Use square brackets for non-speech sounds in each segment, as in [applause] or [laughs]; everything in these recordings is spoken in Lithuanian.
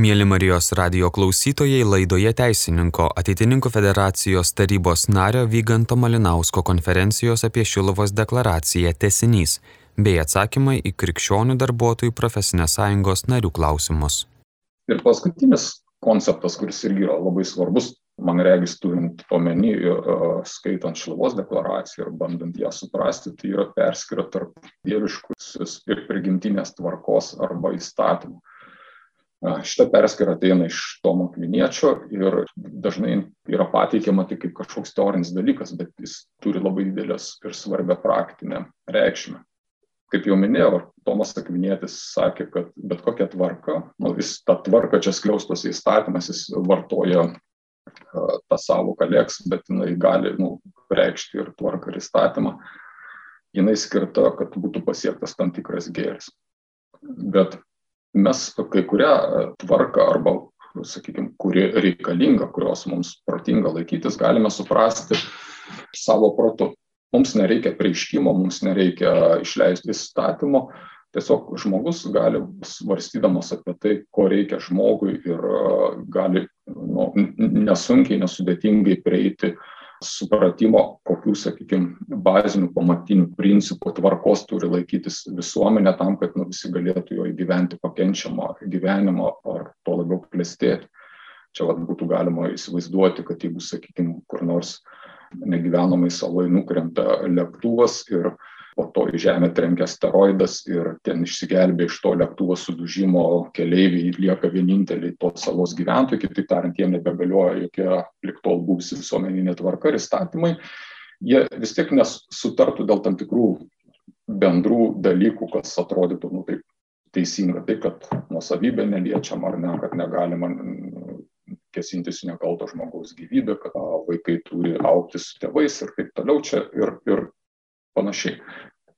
Mėly Marijos radio klausytojai laidoje Teisininko ateitininkų federacijos tarybos nario Vyganto Malinausko konferencijos apie Šilovos deklaraciją tesinys bei atsakymai į krikščionių darbuotojų profesinės sąjungos narių klausimus. Ir paskutinis konceptas, kuris irgi yra labai svarbus, man regis turint omeny, skaitant Šilovos deklaraciją ir bandant ją suprasti, tai yra perskira tarp dieviškus ir prigimtinės tvarkos arba įstatymų. Šitą perskirą ateina iš Tomo Kviniečio ir dažnai yra pateikiama tik kaip kažkoks teorinis dalykas, bet jis turi labai didelės ir svarbę praktinę reikšmę. Kaip jau minėjau, Tomas Akvinietis sakė, kad bet kokia tvarka, nu, jis tą tvarką čia skliaustos įstatymas, jis vartoja tą savoką leks, bet jinai gali nu, reikšti ir tvarką ir įstatymą. Jinai skirta, kad būtų pasiektas tam tikras gėris. Bet mes kai kurią tvarką arba, sakykime, kuri reikalinga, kurios mums protinga laikytis, galime suprasti savo protu. Mums nereikia prieiškimo, mums nereikia išleisti įstatymo, tiesiog žmogus gali svarstydamas apie tai, ko reikia žmogui ir gali nu, nesunkiai, nesudėtingai prieiti supratimo, kokių, sakykime, bazinių pamatinių principų tvarkos turi laikytis visuomenė tam, kad nu, visi galėtų jo įgyventi pakenčiamą gyvenimą ar to labiau klestėti. Čia vat, būtų galima įsivaizduoti, kad jeigu, sakykime, kur nors negyvenamai salai nukrenta lėktuvas ir po to į Žemę trenkia asteroidas ir ten išsigelbė iš to lėktuvo sudužimo keleiviai lieka vieninteliai tos salos gyventojai, kitaip tariant, jiem nebegalioja jokia liktol buvusi visuomeninė tvarka ir įstatymai, jie vis tiek nesutartų dėl tam tikrų bendrų dalykų, kas atrodytų nu, taip teisinga, tai kad nuosavybė neliečiama ar ne, kad negalima kesintis nekalto žmogaus gyvybę, kad vaikai turi aukti su tėvais ir taip toliau. Čia ir, ir panašiai.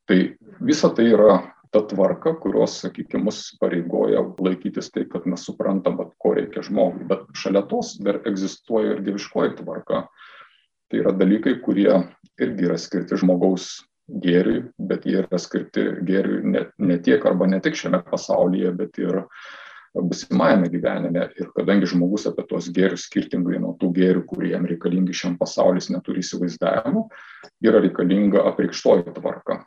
Tai visa tai yra ta tvarka, kurios, sakykime, mus pareigoja laikytis tai, kad mes suprantam, ko reikia žmogui. Bet šalia tos dar egzistuoja ir dieviškoji tvarka. Tai yra dalykai, kurie irgi yra skirti žmogaus gėriui, bet jie yra skirti gėriui ne, ne tiek arba ne tik šiame pasaulyje, bet ir busimajame gyvenime. Ir kadangi žmogus apie tos gėrius skirtingai nuo tų gėrių, kurie jam reikalingi šiam pasaulis, neturi įsivaizdavimo, yra reikalinga apreikštoji tvarka.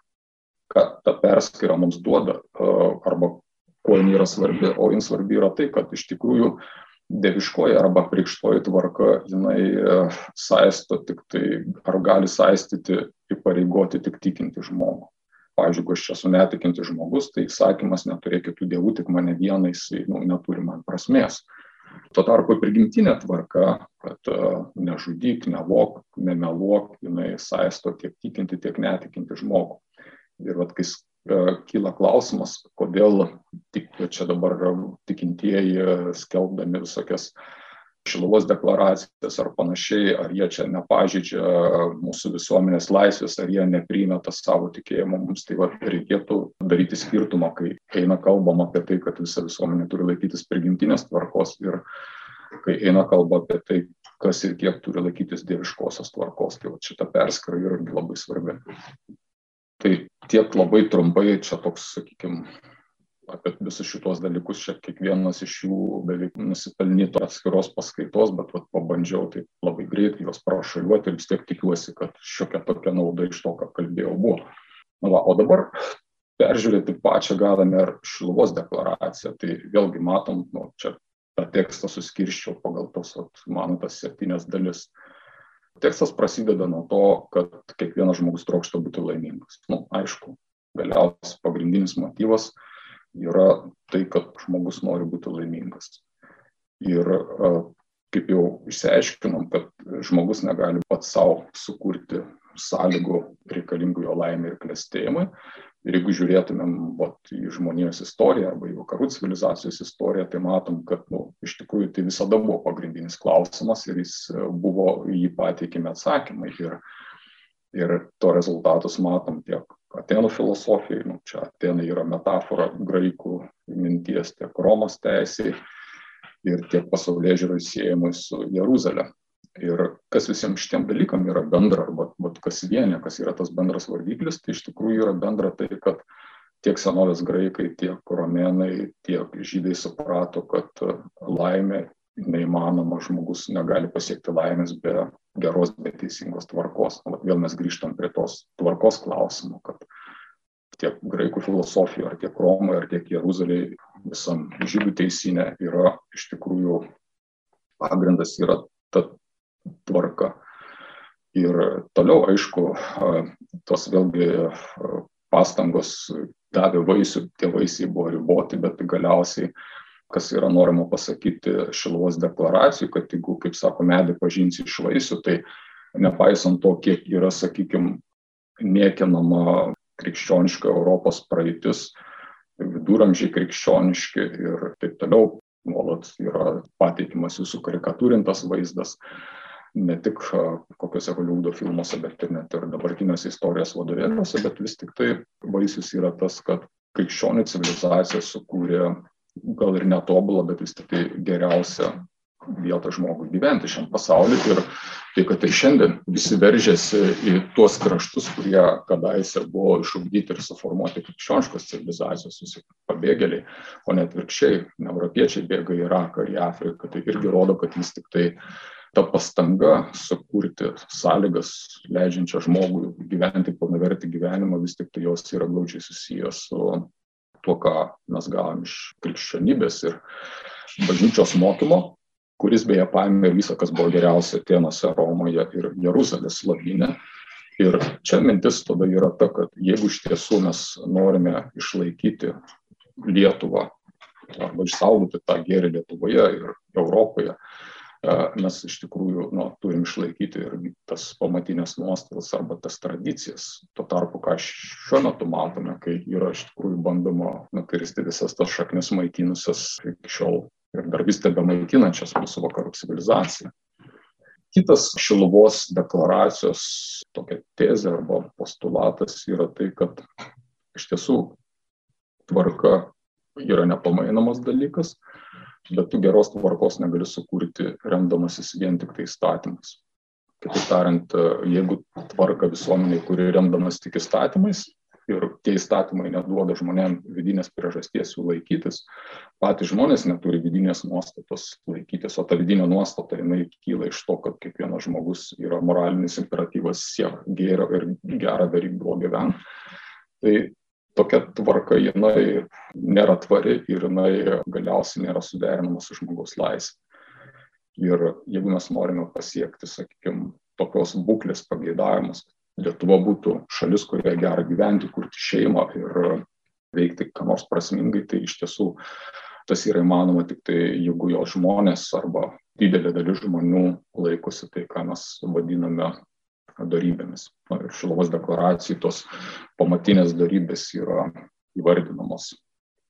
Ką ta perskira mums duoda, arba kuo jin yra svarbi, o jin svarbi yra tai, kad iš tikrųjų deviškoji arba apreikštoji tvarka, jinai saisto tik tai, ar gali saistyti, įpareigoti tik tikinti žmogų pavyzdžiui, jeigu aš esu netikintis žmogus, tai įsakymas neturėk kitų dievų, tik mane vieną, jisai nu, neturi man prasmės. Tuo tarpu prigimtinė tvarka, kad uh, nežudyk, nevok, nemeluok, jinai saisto tiek tikinti, tiek netikinti žmogų. Ir vat, kai uh, kyla klausimas, kodėl tik čia dabar tikintieji skelbdami visokias uh, Šilovos deklaracijas ar panašiai, ar jie čia nepažydžia mūsų visuomenės laisvės, ar jie neprimeta savo tikėjimo mums. Tai va, reikėtų daryti skirtumą, kai eina kalbama apie tai, kad visa visuomenė turi laikytis prigimtinės tvarkos ir kai eina kalba apie tai, kas ir kiek turi laikytis dieviškosios tvarkos. Tai va, šita perskara yra labai svarbi. Tai tiek labai trumpai čia toks, sakykime, apie visus šitos dalykus čia kiekvienas iš jų beveik nusipelnytų atskiros paskaitos, bet vat, pabandžiau taip labai greitai juos prašaliuoti ir vis tiek tikiuosi, kad šiokia tokia nauda iš to, ką kalbėjau, buvo. Na, va, o dabar peržiūrėti pačią gavome ir Šiluvos deklaraciją. Tai vėlgi matom, nu, čia tą tekstą suskirščiau pagal tos, vat, mano tas septynias dalis. Tekstas prasideda nuo to, kad kiekvienas žmogus trokšta būti laimingas. Na, nu, aišku, galiausiai pagrindinis motyvas yra tai, kad žmogus nori būti laimingas. Ir kaip jau išsiaiškinom, kad žmogus negali pats savo sukurti sąlygų reikalingų jo laimė ir klestėjimui. Ir jeigu žiūrėtumėm vat, į žmonijos istoriją arba į vakarų civilizacijos istoriją, tai matom, kad nu, iš tikrųjų tai visada buvo pagrindinis klausimas ir jis buvo jį pateikime atsakymai. Ir, ir to rezultatus matom tiek Atenų filosofijai, nu, čia Atenai yra metafora graikų minties tiek Romos teisėjai ir tiek pasaulyje žiūrai siejamai su Jeruzalė. Ir kas visiems šitiem dalykam yra bendra, arba, arba kas vienė, kas yra tas bendras vardiklis, tai iš tikrųjų yra bendra tai, kad tiek senovės graikai, tiek romėnai, tiek žydai suprato, kad laimė neįmanoma, žmogus negali pasiekti laimės be geros, be teisingos tvarkos. Vėl mes grįžtam prie tos tvarkos klausimų, kad tiek graikų filosofijoje, ar tiek Romoje, ar tiek Jeruzalėje, visam žydų teisinė yra iš tikrųjų pagrindas yra ta tvarka. Ir toliau, aišku, tos vėlgi pastangos davė vaisių, tie vaisiai buvo riboti, bet galiausiai, kas yra norima pasakyti Šilovos deklaracijų, kad jeigu, kaip sako, medį pažinsi iš vaisių, tai nepaisant to, kiek yra, sakykime, niekinama krikščioniška Europos praeitis, viduramžiai krikščioniški ir taip toliau, nuolat yra pateikimas jūsų karikatūrintas vaizdas, ne tik kokiuose Holivudo filmuose, bet ir net ir dabartinėse istorijos vadovėliuose, bet vis tik tai vaisius yra tas, kad krikščionių civilizacija sukūrė gal ir netobulą, bet vis tik tai geriausią vietą žmogui gyventi šiam pasauliu ir tai, kad ir šiandien visi veržiasi į tuos kraštus, kurie kadaise buvo išugdyti ir suformuoti krikščioniškos civilizacijos, visi pabėgėliai, o net virkščiai, europiečiai bėga į Iraką, į Afriką, tai irgi rodo, kad vis tik tai ta pastanga sukurti sąlygas leidžiančią žmogui gyventi pilnavertį gyvenimą, vis tik tai jos yra glaudžiai susijęs su tuo, ką mes gavom iš krikščionybės ir bažnyčios mokymo, kuris beje paėmė visą, kas buvo geriausia Atenuose, Romoje ir Jeruzalės lavinė. Ir čia mintis tada yra ta, kad jeigu iš tiesų mes norime išlaikyti Lietuvą arba išsaugoti tą gėrį Lietuvoje ir Europoje, mes iš tikrųjų nu, turim išlaikyti ir tas pamatinės nuostatas arba tas tradicijas. Tuo tarpu, ką šiuo metu matome, kai yra iš tikrųjų bandoma nukirsti visas tas šaknis maitinusias iki šiol ir dar vis tebe maitinančias mūsų vakarų civilizaciją. Kitas Šiluvos deklaracijos tokia tezė arba postulatas yra tai, kad iš tiesų tvarka yra nepamainomas dalykas, bet tu geros tvarkos negali sukurti remdamasis vien tik tai įstatymais. Kitaip tariant, jeigu tvarka visuomeniai, kuri remdamas tik įstatymais ir tie įstatymai neduoda žmonėm vidinės priežasties jų laikytis, patys žmonės neturi vidinės nuostatos laikytis, o ta vidinė nuostata jinai kyla iš to, kad kiekvienas žmogus yra moralinis imperatyvas siek gėrio ir gerą daryti blogį gyventi. Tai tokia tvarka jinai nėra tvari ir jinai galiausiai nėra suderinama su žmogaus laisvė. Ir jeigu mes norime pasiekti, sakykime, tokios būklės pageidavimus, Lietuva būtų šalis, kurioje gera gyventi, kurti šeimą ir veikti ką nors prasmingai, tai iš tiesų tas yra įmanoma tik tai, jeigu jo žmonės arba didelė dalis žmonių laikosi tai, ką mes vadiname darybėmis. Na, ir Šilovos deklaracijai tos pamatinės darybės yra įvardinamos.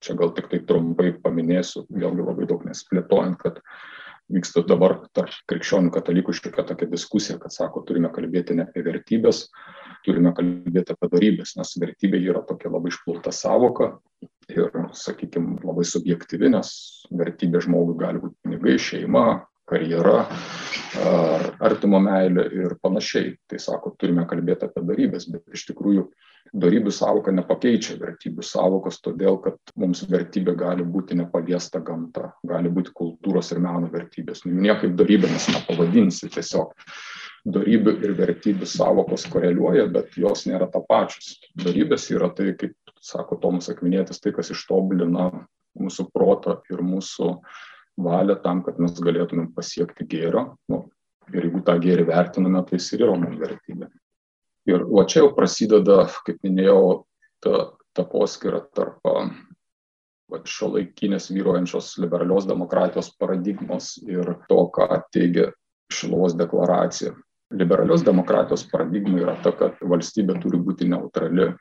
Čia gal tik tai trumpai paminėsiu, vėlgi labai daug nesplėtojant, kad vyksta dabar tarp krikščionių katalikų šitokia tokia diskusija, kad sako, turime kalbėti ne apie vertybės, turime kalbėti apie darybės, nes vertybė yra tokia labai išplauta savoka ir, sakykime, labai subjektyvi, nes vertybė žmogui gali būti pinigai, šeima, karjera, artimo meilė ir panašiai. Tai sako, turime kalbėti apie darybės, bet iš tikrųjų darybių savoka nepakeičia vertybių savokos, todėl kad mums vertybė gali būti nepaliesta gamta, gali būti kultūros ir meno vertybės. Nu, niekaip darybėmis nepavadinsi, tiesiog darybių ir vertybių savokos koreliuoja, bet jos nėra tapačios. Darybės yra tai, kaip sako Tomas Akvinėtis, tai, kas ištobulina mūsų protą ir mūsų uh, valią tam, kad mes galėtumėm pasiekti gėrio. Nu, ir jeigu tą gėrį vertiname, tai jis ir yra mums vertybė. Ir o čia jau prasideda, kaip minėjau, ta, ta poskyra tarp šio laikinės vyruojančios liberalios demokratijos paradigmos ir to, ką teigia Šilovos deklaracija. Liberalios demokratijos paradigma yra ta, kad valstybė turi būti neutrali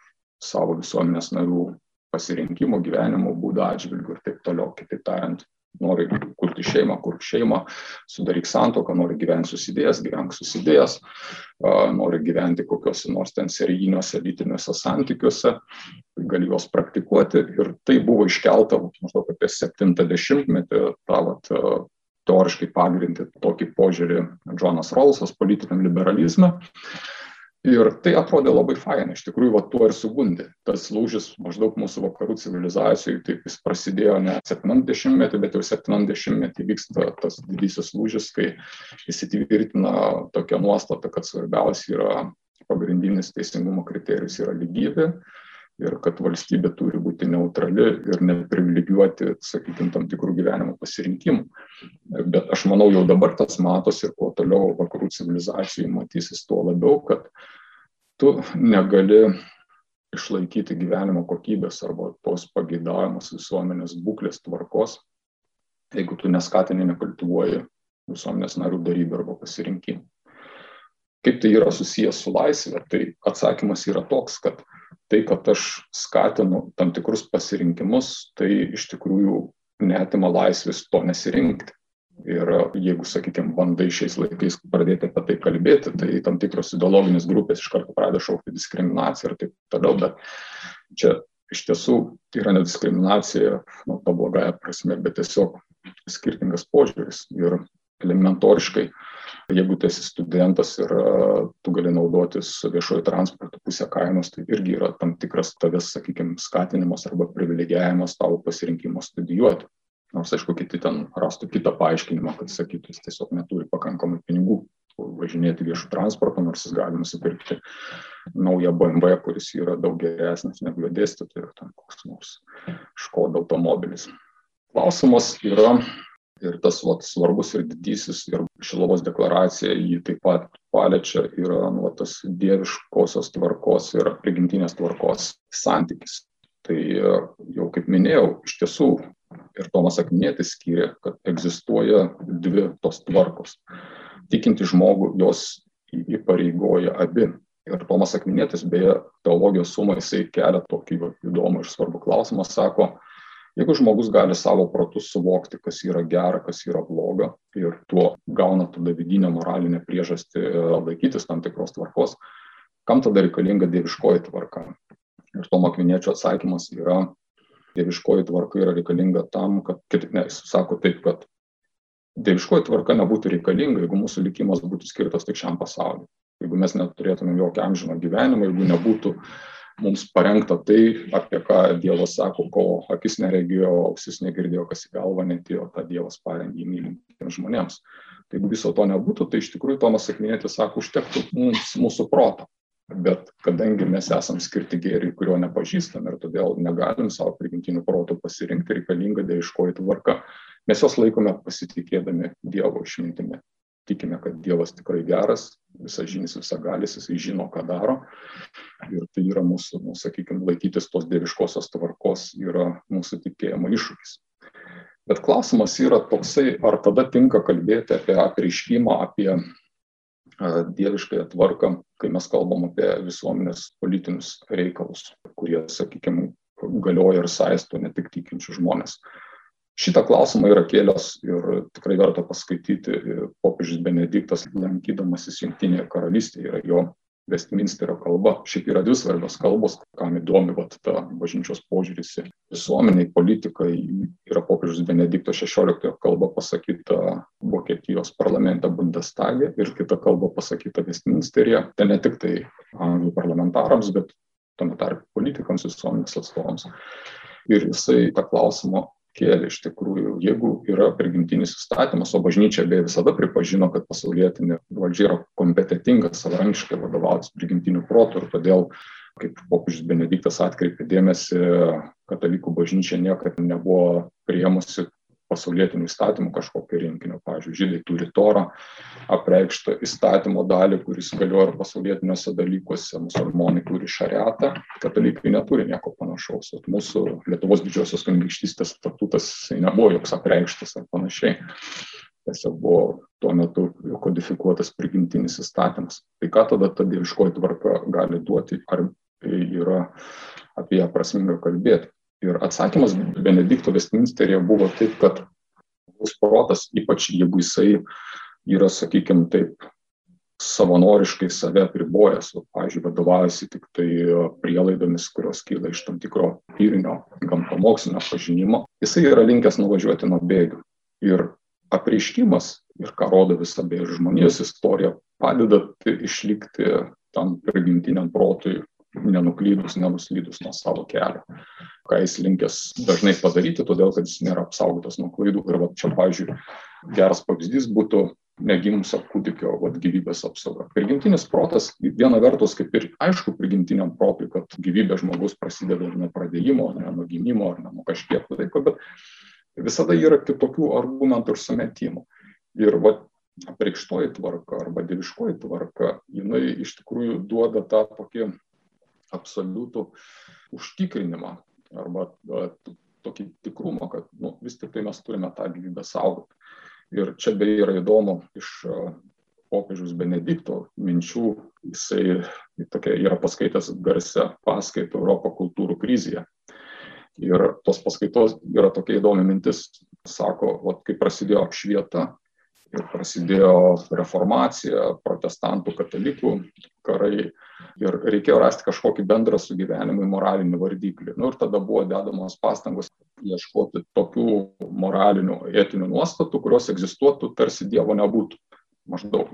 savo visuomenės narių pasirinkimo, gyvenimo būdo atžvilgių ir taip toliau. Kitaip tariant, nori kurti šeimą, kurk šeimą, sudaryk santoką, nori gyventi susidėjęs, gyvenk susidėjęs, nori gyventi kokiuose nors ten serijiniuose lytiniuose santykiuose, gali juos praktikuoti. Ir tai buvo iškelta maždaug apie 70-metį, tą vat, teoriškai pagrindį tokį požiūrį Džonas Rolsas politiniam liberalizme. Ir tai atrodė labai faina, iš tikrųjų, va tuo ir sugundė. Tas lūžis maždaug mūsų vakarų civilizacijai, taip jis prasidėjo ne 70-metį, bet jau 70-metį vyksta tas didysis lūžis, kai įsitvirtina tokia nuostata, kad svarbiausia yra pagrindinis teisingumo kriterijus yra lygybė ir kad valstybė turi būti neutrali ir neprivilegijuoti, sakykime, tam tikrų gyvenimo pasirinkimų. Bet aš manau, jau dabar tas matosi ir kuo toliau vakarų civilizacijai matysis tuo labiau, kad tu negali išlaikyti gyvenimo kokybės arba tos pageidavimus visuomenės būklės tvarkos, jeigu tu neskatini, nekultivuoji visuomenės narių darybę arba pasirinkimų. Kaip tai yra susijęs su laisvė, tai atsakymas yra toks, kad tai, kad aš skatinu tam tikrus pasirinkimus, tai iš tikrųjų netima laisvės to nesirinkti. Ir jeigu, sakykime, bandai šiais laikais pradėti apie tai kalbėti, tai tam tikros ideologinės grupės iš karto pradeda šaukti diskriminaciją ir taip toliau, bet čia iš tiesų yra ne diskriminacija, nu, to blogąją prasme, bet tiesiog skirtingas požiūris. Ir elementoriškai, jeigu tu esi studentas ir tu gali naudotis viešojo transporto pusę kainos, tai irgi yra tam tikras tavęs, sakykime, skatinimas arba privilegijavimas tavo pasirinkimo studijuoti. Nors, aišku, kiti ten rastų kitą paaiškinimą, kad sakytų, jis tiesiog neturi pakankamai pinigų važinėti viešų transporto, nors jis gali nusipirkti naują BMW, kuris yra daug geresnis negu jo dėstytojai, ar ten koks nors Škoda automobilis. Klausimas yra ir tas vat, svarbus ir didysis, ir Šilovos deklaracija jį taip pat paliečia, yra nu, tas dieviškosios tvarkos ir prigimtinės tvarkos santykis. Tai jau kaip minėjau, iš tiesų ir Tomas Akminėtis skyrė, kad egzistuoja dvi tos tvarkos. Tikinti žmogų jos įpareigoja abi. Ir Tomas Akminėtis, beje, teologijos sumą jisai kelia tokį va, įdomų ir svarbų klausimą, sako, jeigu žmogus gali savo protus suvokti, kas yra gera, kas yra bloga ir tuo gauna tada vidinę moralinę priežastį laikytis tam tikros tvarkos, kam tada reikalinga dieviškoji tvarka? Ir Tomo Akviniečio atsakymas yra, dieviškoji tvarka yra reikalinga tam, kad, kad ne, jis sako taip, kad dieviškoji tvarka nebūtų reikalinga, jeigu mūsų likimas būtų skirtas tik šiam pasauliu. Jeigu mes neturėtume jokio amžino gyvenimo, jeigu nebūtų mums parengta tai, apie ką Dievas sako, ko akis neregėjo, ausis negirdėjo, kas į galvą netėjo, tą Dievas parengė mylintiems žmonėms. Tai jeigu viso to nebūtų, tai iš tikrųjų Tomas Akvinėtis sako, užtektų mums mūsų proto bet kadangi mes esam skirti gėriui, kurio nepažįstam ir todėl negalim savo prigimtinių protų pasirinkti reikalinga dieviškoji tvarka, mes jos laikome pasitikėdami Dievo išmintimi. Tikime, kad Dievas tikrai geras, visą žinis, visą galis, jisai žino, ką daro. Ir tai yra mūsų, nu, sakykime, laikytis tos dieviškosios tvarkos yra mūsų tikėjimo iššūkis. Bet klausimas yra toksai, ar tada tinka kalbėti apie apreiškimą, apie dieviškąją tvarką, kai mes kalbam apie visuomenės politinius reikalus, kurie, sakykime, galioja ir saisto ne tik tikinčių žmonės. Šitą klausimą yra kėlęs ir tikrai verta paskaityti popiežius Benediktas, lankydamasis Junktinėje karalystėje, yra jo Westminsterio kalba. Šiaip yra dvi svarbios kalbos, kam įdomi vat, ta bažnyčios požiūris į visuomeniai, politikai. Yra popiežius Benedikto XVI kalba pasakyta Vokietijos parlamente Bundestage ir kita kalba pasakyta Westminsteryje. Tai ne tik tai anglų parlamentarams, bet tame tarp politikams, visuomenės atstovams. Ir jisai tą klausimą kėlė iš tikrųjų, jeigu yra prigimtinis įstatymas, o bažnyčia beje visada pripažino, kad pasaulietinė valdžia yra kompetitinga savarankiškai vadovautis prigimtiniu protu ir todėl, kaip popiežius Benediktas atkreipė dėmesį, katalikų bažnyčia niekada nebuvo priemusi pasaulietinių įstatymų kažkokio rinkinio. Pavyzdžiui, žydai turi torą, apreikštą įstatymo dalį, kuris galioja ir pasaulietiniuose dalykuose, musulmonai turi šariatą, katalikai neturi nieko panašaus. O mūsų Lietuvos didžiosios kunigaikštystės statutas nebuvo joks apreikštas ar panašiai. Tiesiog buvo tuo metu kodifikuotas prigimtinis įstatymas. Tai ką tada ta dieviškoji tvarka gali duoti, ar yra apie ją prasminga kalbėti. Ir atsakymas Benedikto Westminsteryje buvo taip, kad žmogus protas, ypač jeigu jisai yra, sakykime, taip savanoriškai save pribojęs, o, pavyzdžiui, vadovaujasi tik tai prielaidomis, kurios kyla iš tam tikro tyrinio gamtamokslinio pažinimo, jisai yra linkęs nuvažiuoti nuo bėgių. Ir apreiškimas, ir ką rodo visa beje žmonijos istorija, padeda išlikti tam prigimtiniam protui nenuklydus, nenuslydus nuo savo kelio. Ką jis linkęs dažnai padaryti, todėl kad jis nėra apsaugotas nuo klaidų. Ir va, čia, pavyzdžiui, geras pavyzdys būtų negimusio kūdikio vat, gyvybės apsauga. Prigimtinis protas, viena vertus, kaip ir aišku, prigimtiniam protui, kad gyvybė žmogus prasideda nuo pradėjimo, ne nuo gimimo ar nuo kažkiek laiko, bet visada yra kitokių argumentų ir sumetimų. Ir vat, apreikštoji tvarka arba dieviškoji tvarka, jinai iš tikrųjų duoda tą tokį absoliutų užtikrinimą arba tokį tikrumą, kad nu, vis tik tai mes turime tą gyvybę saugoti. Ir čia beje yra įdomu iš popiežius Benedikto minčių, jisai tokia yra paskaitęs garsią paskaitą Europo kultūrų krizėje. Ir tos paskaitos yra tokia įdomi mintis, sako, vat, kai prasidėjo apšvieta, ir prasidėjo reformacija, protestantų, katalikų karai ir reikėjo rasti kažkokį bendrą sugyvenimui moralinį vardiklį. Nu, ir tada buvo dedamos pastangos ieškoti tokių moralinių, etinių nuostatų, kurios egzistuotų tarsi Dievo nebūtų. Maždaug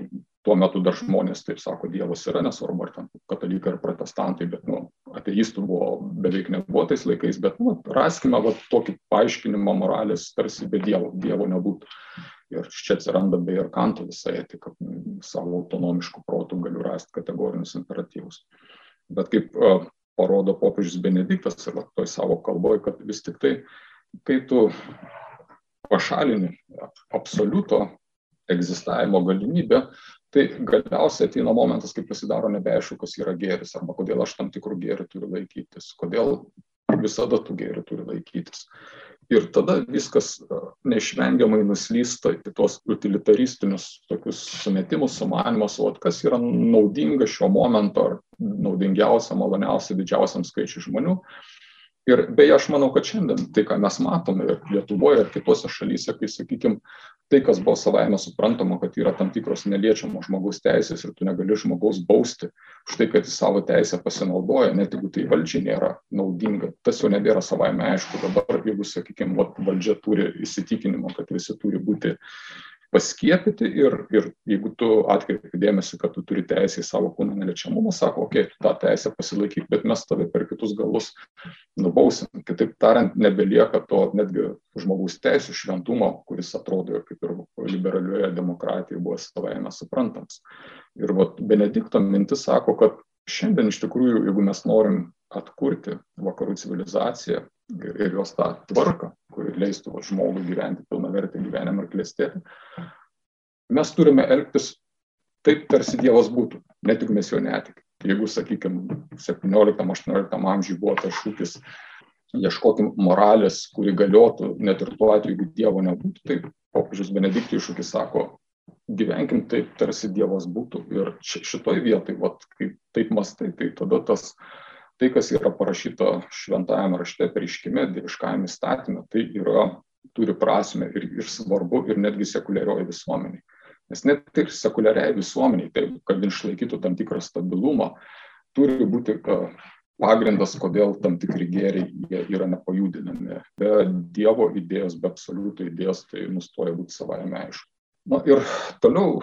tuo metu dar žmonės taip sako, Dievas yra, nesvarbu ar ten katalikai ar protestantai, bet nu, ateistų buvo beveik nebuvo tais laikais, bet nu, raskime va, tokį paaiškinimą moralės tarsi be Dievo, Dievo nebūtų. Ir čia atsiranda beje ir kanto visa etika, savo autonomiškų protų galiu rasti kategorinius imperatyvus. Bet kaip parodo popiežius Benediktas ir toj savo kalboje, kad vis tik tai, kai tu pašalini absoliuto egzistavimo galimybę, tai galiausiai ateina momentas, kai pasidaro nebeaišku, kas yra gėris arba kodėl aš tam tikrų gėrių turiu laikytis, kodėl visada tų gėrių turi laikytis. Ir tada viskas e, neišvengiamai nuslysta į tuos utilitaristinius tokius sumetimus, sumanimus, o kas yra naudinga šiuo momentu ar naudingiausia, maloniausia didžiausiam skaičiui žmonių. Ir beje, aš manau, kad šiandien tai, ką mes matome ir Lietuvoje, ir kitose šalyse, kai, sakykime, tai, kas buvo savaime suprantama, kad yra tam tikros neliečiamos žmogaus teisės ir tu negali žmogaus bausti už tai, kad jis savo teisę pasinaudoja, net jeigu tai valdžiai nėra naudinga. Tas jau nebėra savaime aišku. Dabar, jeigu, sakykime, valdžia turi įsitikinimą, kad visi turi būti paskiepyti ir, ir jeigu tu atkreipi dėmesį, kad tu turi teisę į savo kūno neliečiamumą, sako, okei, tu tą teisę pasilaikyk, bet mes tave per kitus galus nubausim. Kitaip tariant, nebelieka to netgi žmogaus teisų šventumo, kuris atrodo kaip ir liberalioje demokratijoje buvo savaime suprantamas. Ir vat, Benedikto mintis sako, kad šiandien iš tikrųjų, jeigu mes norim atkurti vakarų civilizaciją ir jos tą tvarką, kuri leistų žmogui gyventi pilnavertį gyvenimą ir klėstėti, mes turime elgtis taip, tarsi Dievas būtų, net jeigu mes jo netikime. Jeigu, sakykime, 17-18 amžiuje buvo tas šūkis, ieškokim moralės, kuri galiotų net ir tuo atveju, jeigu Dievo nebūtų, tai popiežius Benediktui iššūkis sako, gyvenkim taip, tarsi Dievas būtų. Ir šitoj vietoj, vat, kai taip mastai, tai tada tas tai, kas yra parašyta šventajame rašte, pareiškime, dieviškajame įstatymė, tai yra, turi prasme ir, ir svarbu, ir netgi sekuliarioji visuomeniai. Nes net ir sekuliariai visuomeniai, tai kad išlaikytų tam tikrą stabilumą, turi būti pagrindas, kodėl tam tikri gėriai yra nepajudinami. Be Dievo idėjos, be absoliutų idėjos, tai nustoja būti savaime aišku. Na ir toliau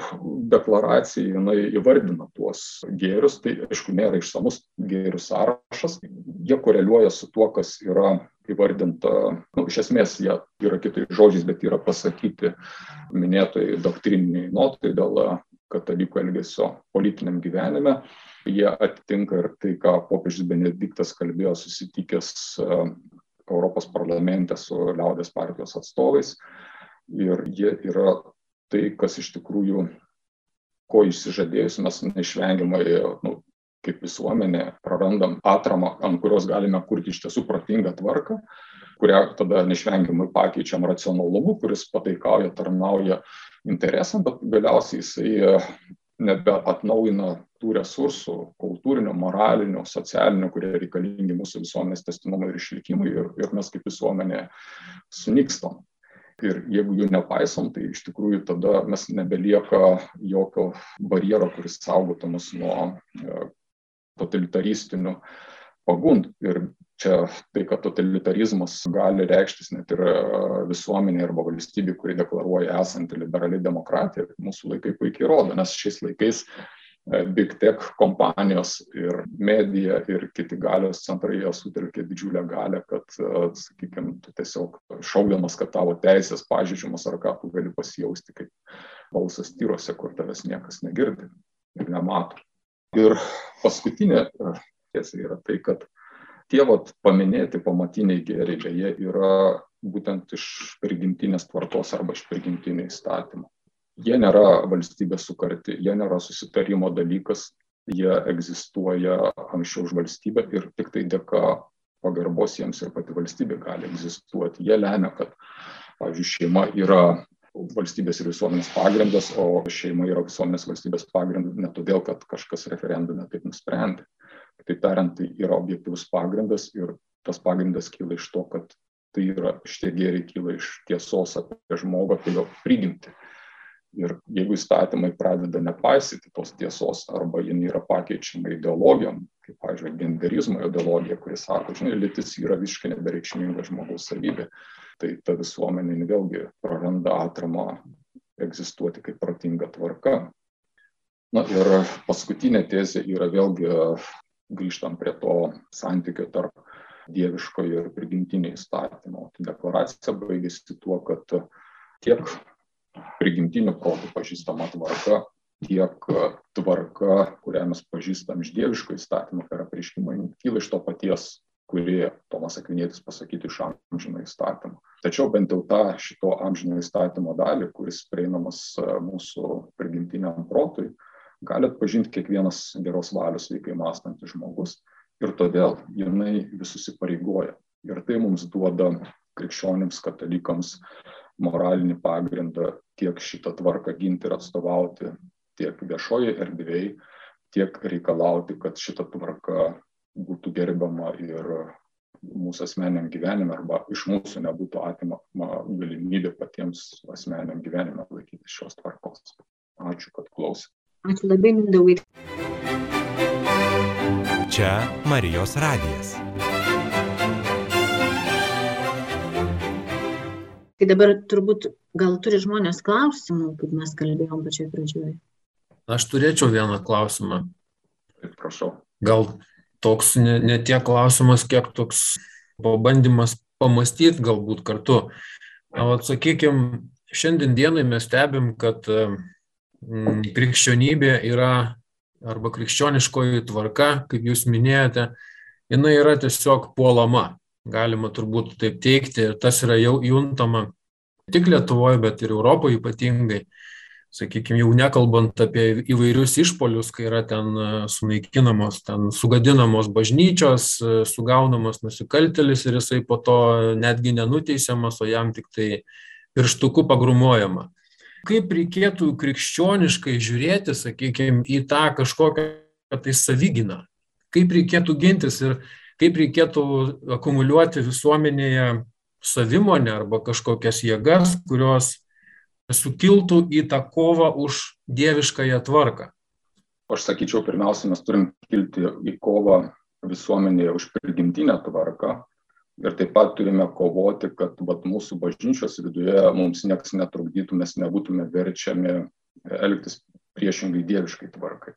deklaracija jinai įvardina tuos gėrius, tai aišku nėra išsamus gėrių sąrašas, jie koreliuoja su tuo, kas yra įvardinta, nu, iš esmės jie yra kitais žodžiais, bet yra pasakyti minėtojai doktrininiai notai dėl katalikų elgesio politiniam gyvenime. Jie atitinka ir tai, ką popiežius Benediktas kalbėjo susitikęs e, Europos parlamente su liaudės partijos atstovais. Ir jie yra tai, kas iš tikrųjų, ko išsižadėjus mes neišvengiamai, nu, kaip visuomenė, prarandam atramą, ant kurios galime kurti iš tiesų protingą tvarką, kurią tada neišvengiamai pakeičiam racionalumu, kuris pataikauja, tarnauja interesam, bet galiausiai jisai nebeatnaujina tų resursų kultūrinio, moralinio, socialinio, kurie reikalingi mūsų visuomenės testinumui ir išlikimui ir, ir mes kaip visuomenė sunykstam ir jeigu jų nepaisom tai iš tikrųjų tada mes nebelieka jokio barjero kuris saugotų mus nuo e, totalitaristinių pagundų ir čia tai kad totalitarizmas gali reikštis net ir e, visuomenėje arba valstybėje kuri deklaruoja esanti liberali demokratija mūsų laikai puikiai rodo nes šiais laikais e, big tech kompanijos ir medija ir kiti galios centrai jie sutelkė didžiulę galę, kad, e, sakykime, tu tiesiog šaukdamas, kad tavo teisės pažydžiamas ar ką tu gali pasijausti kaip balsas tyrose, kur tavęs niekas negirdi ir nemato. Ir paskutinė e, tiesa yra tai, kad tie vat, paminėti pamatiniai gėriai beje yra būtent iš prigimtinės tvarkos arba iš prigimtinio įstatymo. Jie nėra valstybės sukarti, jie nėra susitarimo dalykas, jie egzistuoja anksčiau už valstybę ir tik tai dėka pagarbos jiems ir pati valstybė gali egzistuoti. Jie lemia, kad, pavyzdžiui, šeima yra valstybės ir visuomenės pagrindas, o šeima yra visuomenės valstybės pagrindas ne todėl, kad kažkas referendume taip nusprendė. Kitaip tariant, tai yra objektivus pagrindas ir tas pagrindas kyla iš to, kad tai yra šitie gėriai kyla iš tiesos apie žmogų, apie jo prigimtį. Ir jeigu įstatymai pradeda nepaisyti tos tiesos arba jie yra pakeičiama ideologijom, kaip, pavyzdžiui, genderizmo ideologija, kuris sako, žinai, lytis yra visiškai nebereikšminga žmogaus savybė, tai ta visuomenė vėlgi praranda atramą egzistuoti kaip protinga tvarka. Na ir paskutinė tezė yra vėlgi grįžtant prie to santykio tarp dieviškojo ir prigimtinio įstatymo. Deklaracija baigėsi tuo, kad tiek prigimtiniu protu pažįstama tvarka, tiek tvarka, kurią mes pažįstam iš dieviško įstatymo per apreiškimą, kyla iš to paties kurį Tomas Akvinėtis pasakyti iš amžino įstatymo. Tačiau bent jau tą šito amžino įstatymo dalį, kuris prieinamas mūsų prigimtiniam protui, gali atpažinti kiekvienas geros valios veikai mąstantis žmogus ir todėl jinai visus įpareigoja. Ir tai mums duoda krikščionims, katalikams moralinį pagrindą tiek šitą tvarką ginti ir atstovauti tiek viešoje erdvėje, tiek reikalauti, kad šita tvarka būtų gerbiama ir mūsų asmeniam gyvenime arba iš mūsų nebūtų atimama galimybė patiems asmeniam gyvenime laikyti šios tvarkos. Ačiū, kad klausėte. Ačiū labai, Mindaugai. Čia Marijos radijas. Tai dabar turbūt gal turi žmonės klausimų, kaip mes kalbėjom pačioj pradžioje. Aš turėčiau vieną klausimą. Prašau. Gal toks ne, ne tiek klausimas, kiek toks pabandymas pamastyti galbūt kartu. Sakykime, šiandien dienai mes stebim, kad mm, krikščionybė yra arba krikščioniškoji tvarka, kaip jūs minėjote, jinai yra tiesiog puolama. Galima turbūt taip teikti. Ir tas yra jau juntama tik Lietuvoje, bet ir Europoje ypatingai. Sakykime, jau nekalbant apie įvairius išpolius, kai yra ten e, sunaikinamos, ten sugadinamos bažnyčios, e, sugaunamos nusikaltelis ir jisai po to netgi nenuteisiamas, o jam tik tai pirštuku pagrumuojama kaip reikėtų krikščioniškai žiūrėti, sakykime, į tą kažkokią tai savyginą, kaip reikėtų gintis? Ir kaip reikėtų akumuliuoti visuomenėje savimonę arba kažkokias jėgas, kurios sukiltų į tą kovą už dieviškąją tvarką. Aš sakyčiau, pirmiausia, mes turim kilti į kovą visuomenėje už prigimtinę tvarką, ir taip pat turime kovoti, kad vat, mūsų bažnyčios viduje mums niekas netrukdytų, mes nebūtume verčiami elgtis priešingai dieviškai tvarkai.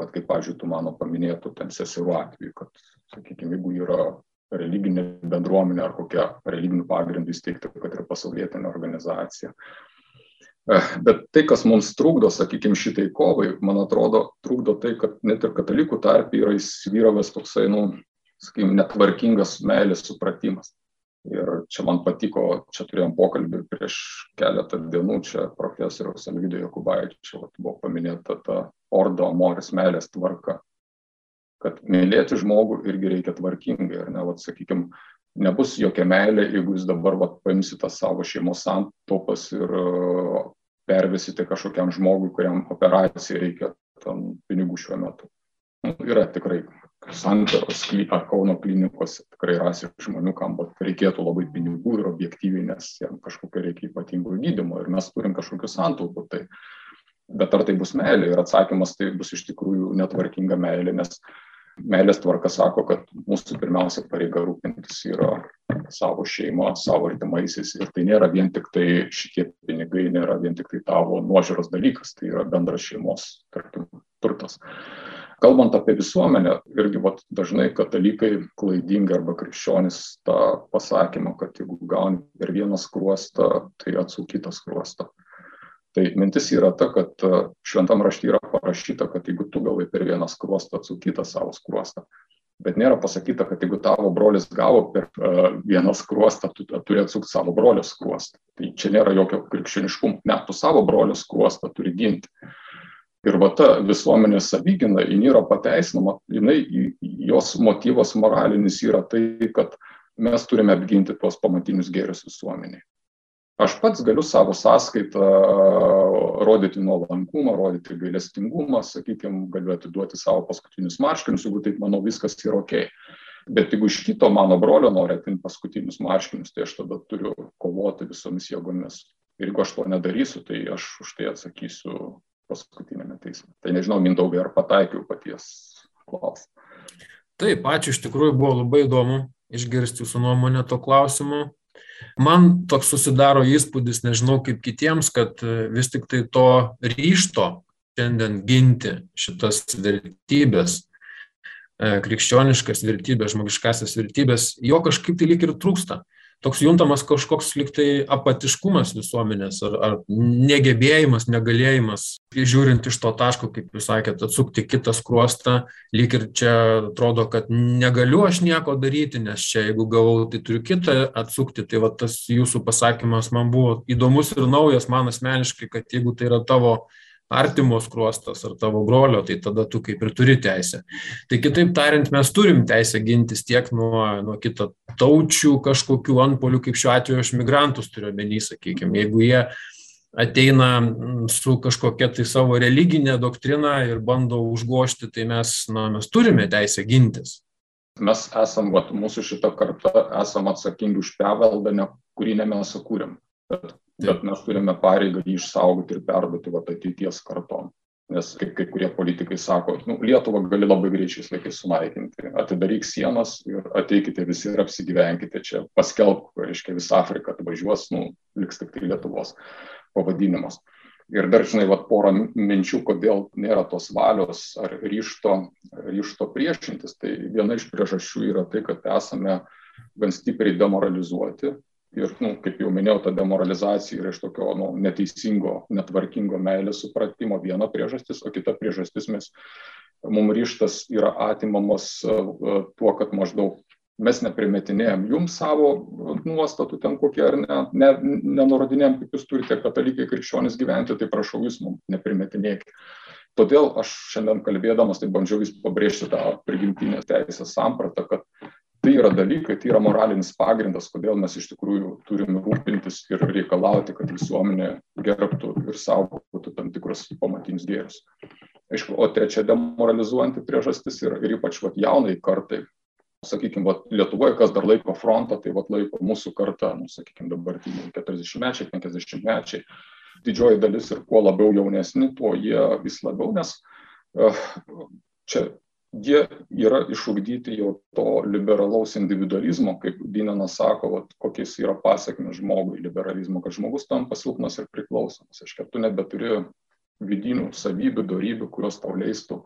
Vat kaip, pažiūrėjau, tu mano paminėtų ten seserų atveju, kad, sakykime, jeigu yra religinė bendruomenė ar kokia religinių pagrindų įsteigta, kad ir pasaulietinė organizacija. Bet tai, kas mums trukdo, sakykime, šitai kovai, man atrodo, trukdo tai, kad net ir katalikų tarp yra įsivyravęs toksai, nu, sakykime, netvarkingas meilės supratimas. Ir čia man patiko, čia turėjom pokalbį prieš keletą dienų, čia profesoriaus Alvydo Jokubaičio buvo paminėta ta ordo amoris meilės tvarka. Kad mylėti žmogų irgi reikia tvarkingai, ar ne, vat, sakykime, nebus jokia meilė, jeigu jūs dabar vat, paimsite savo šeimos santopas ir pervesite kažkokiam žmogui, kuriam operacijai reikia tam pinigų šiuo metu. Nu, yra tikrai santaros ar Kauno klinikose tikrai rasi žmonių, kam reikėtų labai pinigų ir objektyviai, nes jam kažkokio reikia ypatingo gydymo ir mes turim kažkokių santaupų. Tai, bet ar tai bus meilė? Ir atsakymas tai bus iš tikrųjų netvarkinga meilė, nes meilės tvarka sako, kad mūsų pirmiausia pareiga rūpintis yra savo šeimą, savo artimaisiais. Ir tai nėra vien tik tai šitie pinigai, nėra vien tik tai tavo nuožiūros dalykas, tai yra bendras šeimos, tarkim, turtas. Kalbant apie visuomenę, irgi vat, dažnai katalikai klaidingai arba krikščionis tą pasakymą, kad jeigu gauni per vieną skruostą, tai atsuk kitą skruostą. Tai mintis yra ta, kad e, šventam raštį yra parašyta, kad jeigu tu gavai per vieną skruostą, atsuk kitą savo skruostą. Bet nėra pasakyta, kad jeigu tavo brolis gavo per uh, vieną skruostą, tu turi atsukti savo brolio skruostą. Tai čia nėra jokio krikščioniškumo, net tu savo brolio skruostą turi ginti. Ir va ta visuomenės savigina, jin yra pateisinama, jinai, jos motyvas moralinis yra tai, kad mes turime apginti tuos pamatinius gėrius visuomeniai. Aš pats galiu savo sąskaitą rodyti nuolankumą, rodyti gailestingumą, sakykime, galiu atiduoti savo paskutinius marškinius, jeigu taip manau viskas yra ok. Bet jeigu iš kito mano brolio nori atimti paskutinius marškinius, tai aš tada turiu kovoti visomis jėgomis. Ir jeigu aš to nedarysiu, tai aš už tai atsakysiu paskutinėme teisme. Tai nežinau, Mindaugai, ar pataikiau paties klausimą. Taip, ačiū, iš tikrųjų buvo labai įdomu išgirsti jūsų nuomonę to klausimu. Man toks susidaro įspūdis, nežinau kaip kitiems, kad e, vis tik tai to ryšto šiandien ginti šitas vertybės, e, krikščioniškas vertybės, žmogiškasias vertybės, jo kažkaip tai lyg ir trūksta toks juntamas kažkoks liktai apatiškumas visuomenės ar, ar negebėjimas, negalėjimas, žiūrint iš to taško, kaip jūs sakėt, atsukti kitą skruostą, lyg ir čia atrodo, kad negaliu aš nieko daryti, nes čia jeigu gavau, tai turiu kitą atsukti. Tai va tas jūsų pasakymas man buvo įdomus ir naujas man asmeniškai, kad jeigu tai yra tavo artimos kruostas ar tavo brolio, tai tada tu kaip ir turi teisę. Tai kitaip tariant, mes turim teisę gintis tiek nuo, nuo kito taučių kažkokių antpolių, kaip šiuo atveju aš migrantus turiu menį, sakykime, jeigu jie ateina mm, su kažkokia tai savo religinė doktrina ir bando užgošti, tai mes, na, mes turime teisę gintis. Mes esam, vat, mūsų šitą kartą esam atsakingi už peveldą, ne, kurį ne mes sukūrėm. Bet bet mes turime pareigą jį išsaugoti ir perduoti vat, ateities kartom. Nes kaip kai kurie politikai sako, nu, Lietuvą gali labai greičiais laikais sunaikinti. Atidaryk sienas ir ateikite visi ir apsigyvenkite čia. Paskelbk, reiškia, visą Afriką atvažiuos, nu, liks tik tai Lietuvos pavadinimas. Ir dar, žinai, vat, porą minčių, kodėl nėra tos valios ar ryšto, ryšto priešintis. Tai viena iš priežasčių yra tai, kad esame gan stipriai demoralizuoti ir, nu, kaip jau minėjau, ta demoralizacija yra iš tokio nu, neteisingo, netvarkingo meilės supratimo viena priežastis, o kita priežastis mes, mums ryštas yra atimamas e, tuo, kad maždaug mes neprimetinėjom jums savo nuostatų ten kokie ar ne, ne, nenurodinėjom, kaip jūs turite katalikai krikščionys gyventi, tai prašau jūs mums neprimetinėkite. Todėl aš šiandien kalbėdamas, tai bandžiau vis pabrėžti tą prigimtinės teisės sampratą, kad tai yra dalykai, tai yra moralinis pagrindas, kodėl mes iš tikrųjų turime rūpintis ir reikalauti, kad visuomenė gerbtų ir saugotų tam tikrus pamatinius gėrius. Aišku, o trečia demoralizuojanti priežastis yra ir ypač vat, jaunai kartai. Sakykime, vat, Lietuvoje, kas dar laiko frontą, tai vat, laiko mūsų karta, nu, sakykime, dabartiniai 40-mečiai, 50-mečiai. Didžioji dalis ir kuo labiau jaunesni, tuo jie vis labiau, nes uh, čia jie yra išugdyti jau to liberalaus individualizmo, kaip Dinenas sako, vat, kokiais yra pasiekmes žmogui liberalizmo, kad žmogus tampa silpnas ir priklausomas. Aš kad tu nebeturi vidinių savybių, darybių, kurios tau leistų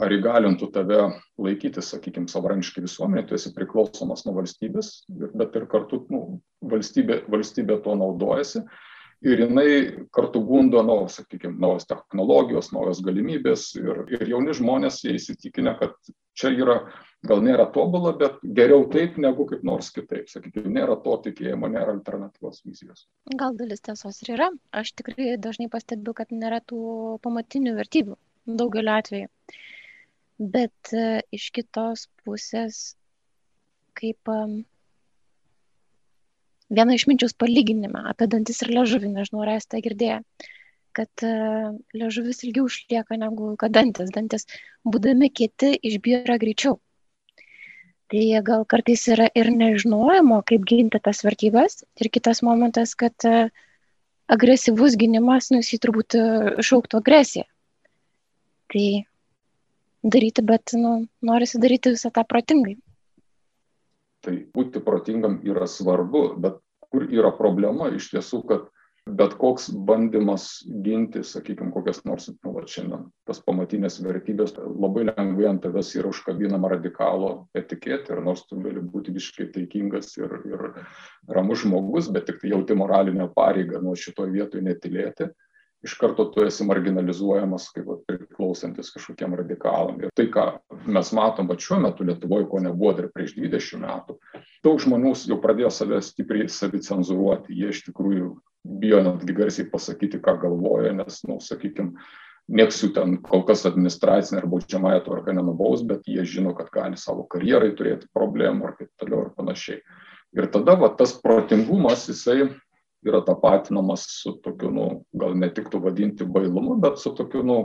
ar įgalintų tave laikyti, sakykime, savarankiškai visuomenė, tu esi priklausomas nuo valstybės, bet ir kartu nu, valstybė, valstybė tuo naudojasi ir jinai kartu gundo, nu, sakykime, naujos technologijos, naujos galimybės ir, ir jauni žmonės jie įsitikinę, kad čia yra, gal nėra tobula, bet geriau taip negu kaip nors kitaip. Sakykime, nėra to tikėjimo, nėra alternatyvos vizijos. Gal dalis tiesos ir yra. Aš tikrai dažnai pastebiu, kad nėra tų pamatinių vertybių daugeliu atveju. Bet e, iš kitos pusės, kaip viena išminčiaus palyginime apie dantis ir liežuvį, nežinau, ar esate girdėję, kad e, liežuvis ilgiau išlieka negu kad dantis. Dantis, būdami kieti, išbyra greičiau. Tai gal kartais yra ir nežinojimo, kaip ginti tas vertybės. Ir kitas momentas, kad e, agresyvus gynimas, nu, jis turbūt e, šauktų agresiją. Tai daryti, bet, nu, norisi daryti visą tą protingai. Tai būti protingam yra svarbu, bet kur yra problema iš tiesų, kad bet koks bandymas ginti, sakykime, kokias nors, nu, va, šiandien tas pamatinės vertybės, labai lengvai ant tavęs yra užkabinama radikalo etiketė ir nors tu gali būti visiškai taikingas ir, ir ramus žmogus, bet tik tai jauti moralinę pareigą nuo šitoje vietoje netilėti, iš karto tu esi marginalizuojamas kaip priklausantis kažkokiem radikalam. Ir tai, ką mes matom, bet šiuo metu Lietuvoje, ko nebuvo dar prieš 20 metų, daug žmonių jau pradėjo save stipriai savicenzūruoti. Jie iš tikrųjų bijo netgi garsiai pasakyti, ką galvoja, nes, na, nu, sakykime, nieks jų ten kol kas administracinė ar baudžiamąją tvarką nenubaus, bet jie žino, kad gali savo karjerai turėti problemų ir taip toliau ir panašiai. Ir tada va, tas protingumas, jisai yra tapatinamas su tokiu, nu, gal netiktų vadinti bailumu, bet su tokiu, nu,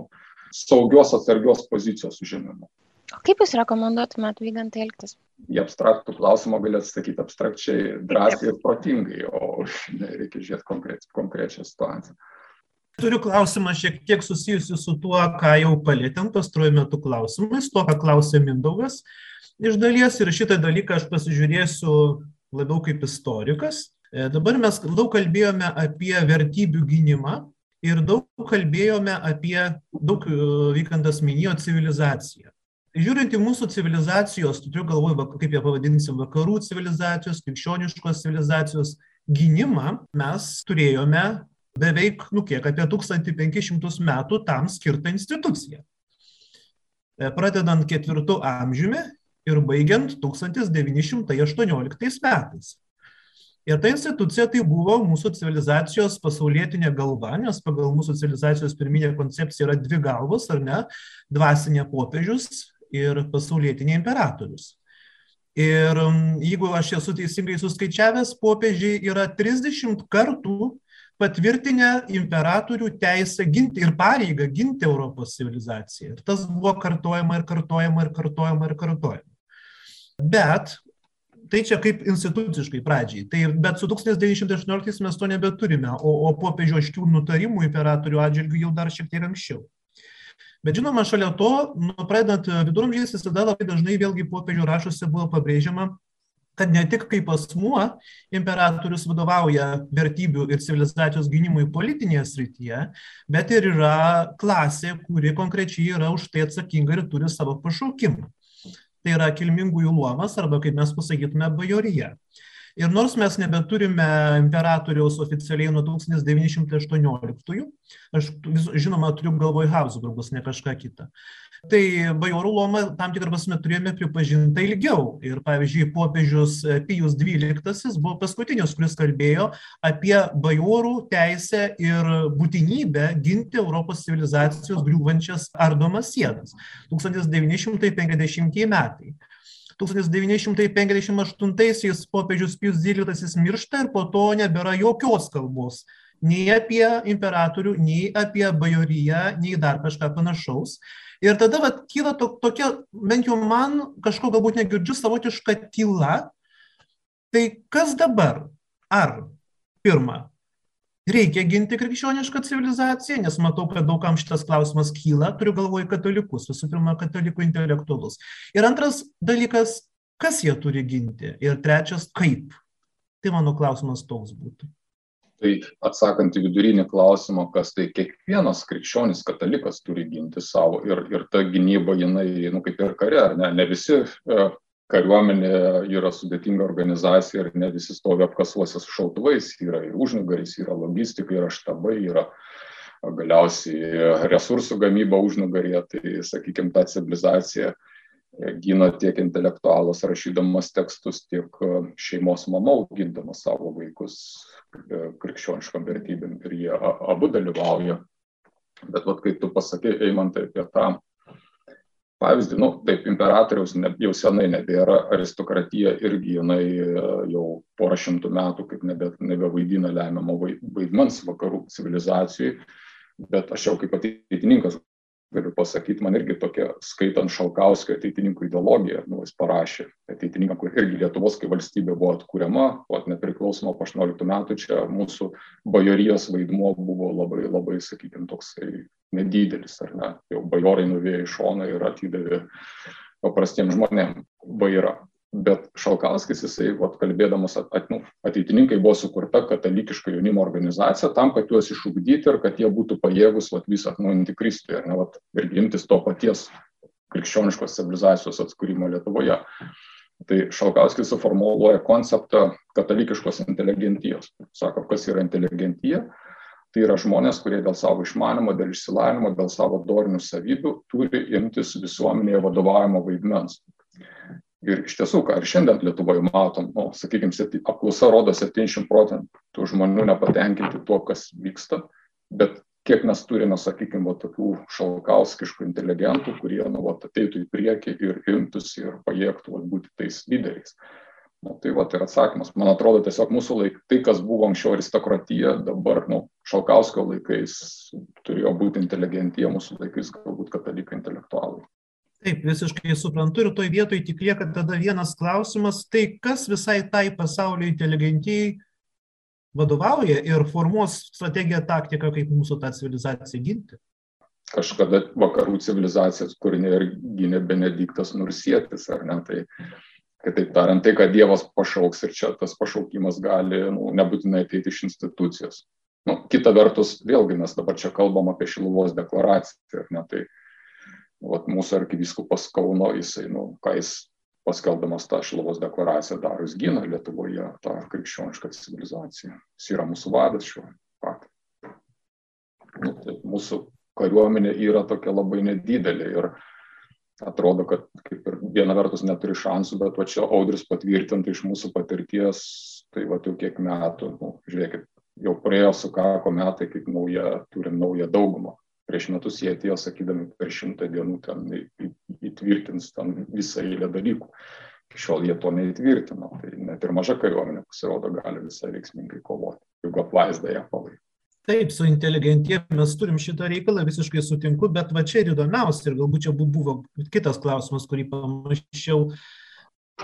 saugios atsargios pozicijos užėmimu. O kaip Jūs rekomenduotumėt vygantai elgtis? Į abstraktų klausimą gali atsakyti abstrakčiai, drąsiai ir protingai, o [laughs] ne, reikia žiūrėti konkreč, konkrečią situaciją. Turiu klausimą šiek tiek susijusiu su tuo, ką jau palėtėm pastaruoju metu klausimais, to, ką klausė Mindaugas iš dalies ir šitą dalyką aš pasižiūrėsiu labiau kaip istorikas. E, dabar mes daug kalbėjome apie vertybių gynimą ir daug kalbėjome apie, daug e, vykantas minėjo civilizaciją. Žiūrint į mūsų civilizacijos, turiu galvoj, kaip ją pavadinsim, vakarų civilizacijos, krikščioniškos civilizacijos gynimą, mes turėjome beveik, nu kiek, apie 1500 metų tam skirtą instituciją. E, pradedant ketvirtų amžiumi ir baigiant 1918 metais. Ir ta institucija tai buvo mūsų civilizacijos pasaulietinė galva, nes pagal mūsų civilizacijos pirminė koncepcija yra dvi galvos, ar ne, dvasinė popiežius ir pasaulietinė imperatorius. Ir jeigu aš esu teisingai suskaičiavęs, popiežiai yra 30 kartų patvirtinę imperatorių teisę ginti ir pareigą ginti Europos civilizaciją. Ir tas buvo kartojama ir kartojama ir kartojama ir kartojama. Bet tai čia kaip instituciškai pradžiai. Tai, bet su 1918 mes to nebeturime, o, o popiežio aškių nutarimų imperatorių atžvilgių jau dar šiek tiek anksčiau. Bet žinoma, šalia to, nu, pradedant viduramžiais, visada labai dažnai vėlgi popiežių rašuose buvo pabrėžiama, kad ne tik kaip asmuo imperatorius vadovauja vertybių ir civilizacijos gynimui politinėje srityje, bet ir yra klasė, kuri konkrečiai yra už tai atsakinga ir turi savo pašaukimą tai yra kilmingųjų luomas arba, kaip mes pasakytume, bajorija. Ir nors mes nebeturime imperatoriaus oficialiai nuo 1918, aš žinoma turiu galvoj Habsburgus, ne kažką kitą, tai bajorų luomą tam tikrą prasme turėjome pripažinti ilgiau. Ir pavyzdžiui, popiežius Pijus XII buvo paskutinis, kuris kalbėjo apie bajorų teisę ir būtinybę ginti Europos civilizacijos griūvančias ardomas sienas. 1950 metai. 1958-aisiais popiežius Pijus XII miršta ir po to nebėra jokios kalbos nei apie imperatorių, nei apie bajoriją, nei dar kažką panašaus. Ir tada vat, kyla to, tokia, bent jau man kažko galbūt negirdžiu, savotiška tyla. Tai kas dabar? Ar pirma, reikia ginti krikščionišką civilizaciją, nes matau, kad daugam šitas klausimas kyla, turiu galvoje katalikus, visų pirma, katalikų intelektualus. Ir antras dalykas, kas jie turi ginti. Ir trečias, kaip. Tai mano klausimas toks būtų. Tai atsakant į vidurinį klausimą, kas tai kiekvienas krikščionis katalikas turi ginti savo ir, ir ta gynyba, jinai, nu, kaip ir kare, ne, ne visi e, kariuomenė yra sudėtinga organizacija ir ne visi stovi apkasuose su šautuvais, yra ir užnugaris, yra logistika, yra štabai, yra galiausiai resursų gamyba užnugarėje, tai sakykime, ta civilizacija gina tiek intelektualas rašydamas tekstus, tiek šeimos mama augindamas savo vaikus krikščioniškam vertybėm ir jie abu dalyvauja. Bet vat, kai tu pasakė, Eimantai, apie tą pavyzdį, nu, taip, imperatoriaus ne, jau senai nebėra, aristokratija irgi jinai e, jau porą šimtų metų kaip nebe, nebevaidina lemiamo vaidmens vakarų civilizacijai, bet aš jau kaip ateitininkas galiu pasakyti, man irgi tokia, skaitant Šalkauskio ateitininkų ideologiją, nu, jis parašė ateitininkam, kur irgi Lietuvos kaip valstybė buvo atkuriama, o nepriklausoma po 18 metų, čia mūsų bajorijos vaidmuo buvo labai, labai, sakykime, toksai nedidelis, ar ne, jau bajorai nuvėjo į šoną ir atidavė paprastiems žmonėms vairą. Bet Šalkauskis, jisai, vat, kalbėdamas, at, nu, ateitininkai buvo sukurta katalikiška jaunimo organizacija tam, kad juos išugdyti ir kad jie būtų pajėgus vat, visą atnaujinti Kristui ir, ne, vat, ir imtis to paties krikščioniškos civilizacijos atskūrimo Lietuvoje. Tai Šalkauskis suformuoluoja konceptą katalikiškos inteligentijos. Sako, kas yra inteligentija? Tai yra žmonės, kurie dėl savo išmanimo, dėl išsilavinimo, dėl savo dorinių savybių turi imtis visuomenėje vadovavimo vaidmens. Ir iš tiesų, ką ir šiandien Lietuvoje matom, nu, sakykime, apklausa rodo 70 procentų žmonių nepatenkinti tuo, kas vyksta, bet kiek mes turime, sakykime, tokių šalkauskiškų inteligentų, kurie nu, vat, ateitų į priekį ir imtųsi ir pajėgtų vat, būti tais lyderiais. Nu, tai va, tai yra atsakymas. Man atrodo, tiesiog mūsų laikai, tai, kas buvo anksčiau aristokratija, dabar, nu, Šalkauskio laikais turėjo būti inteligentija, mūsų laikais galbūt katalikai intelektualai. Taip, visiškai suprantu ir toj vietoj tik lieka tada vienas klausimas, tai kas visai tai pasaulio inteligentijai vadovauja ir formuos strategiją, taktiką, kaip mūsų tą civilizaciją ginti? Kažkada vakarų civilizacijas kūrinė ir gynė Benediktas Nursietis, ar ne? Tai kitaip tariant, tai, kad Dievas pašauks ir čia tas pašaukimas gali nu, nebūtinai ateiti iš institucijos. Nu, kita vertus, vėlgi mes dabar čia kalbam apie Šiluvos deklaraciją, ar ne? Tai vat, mūsų arkivyskupas Kauno, jisai, nu, ką jis paskelbdamas tą Šiluvos deklaraciją daro, jis gina Lietuvoje tą krikščionišką civilizaciją. Jis yra mūsų vadas šiuo faktu. Nu, tai mūsų kariuomenė yra tokia labai nedidelė ir atrodo, kad kaip ir viena vertus neturi šansų, bet va čia audris patvirtinta iš mūsų patirties, tai va jau kiek metų, nu, žiūrėkit, jau praėjo sukako metai, kaip nauja, turim naują daugumą prieš metus jie atėjo sakydami per šimtą dienų ten įtvirtins ten visą eilę dalykų. Iki šiol jie to neįtvirtino. Tai net ir maža kariuomenė pasirodo gali visai veiksmingai kovoti, jeigu apvaizda ją palaiko. Taip, su inteligentija mes turim šitą reikalą, visiškai sutinku, bet va čia ir įdomiausia, ir galbūt čia buvo kitas klausimas, kurį pamačiau.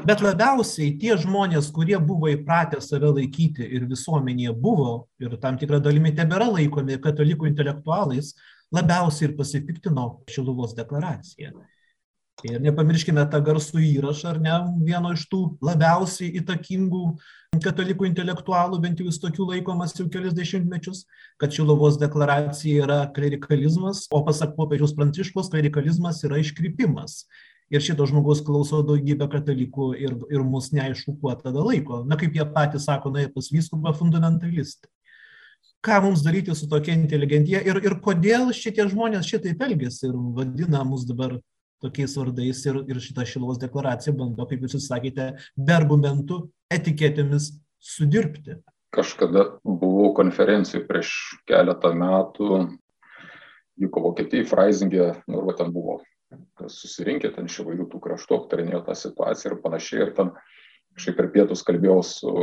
Bet labiausiai tie žmonės, kurie buvo įpratę save laikyti ir visuomenėje buvo, ir tam tikrą dalimi tebėra laikomi katalikų intelektualais, labiausiai ir pasipiktino Šiluvos deklaracija. Ir nepamirškime tą garsų įrašą, ar ne, vieno iš tų labiausiai įtakingų katalikų intelektualų, bent jau jis tokių laikomas jau kelis dešimtmečius, kad Šilovos deklaracija yra klerikalizmas, o pasak popiežiaus pranciškos, klerikalizmas yra iškrypimas. Ir šito žmogus klauso daugybę katalikų ir, ir mus neaišku, kuo tada laiko. Na, kaip jie patys sako, na, jie pas vyskupą fundamentalistai ką mums daryti su tokia inteligentija ir, ir kodėl šitie žmonės šitaip elgesi ir vadina mus dabar tokiais vardais ir, ir šitą šilos deklaraciją bando, kaip jūs sakėte, be argumentų etiketėmis sudirbti. Kažkada buvau konferencijų prieš keletą metų, vyko Vokietijai, Freisingė, nu, ir ten buvo susirinkę ten iš įvairių tų kraštų, aptarinėjo tą situaciją ir panašiai. Ir ten kažkaip per pietus kalbėjau su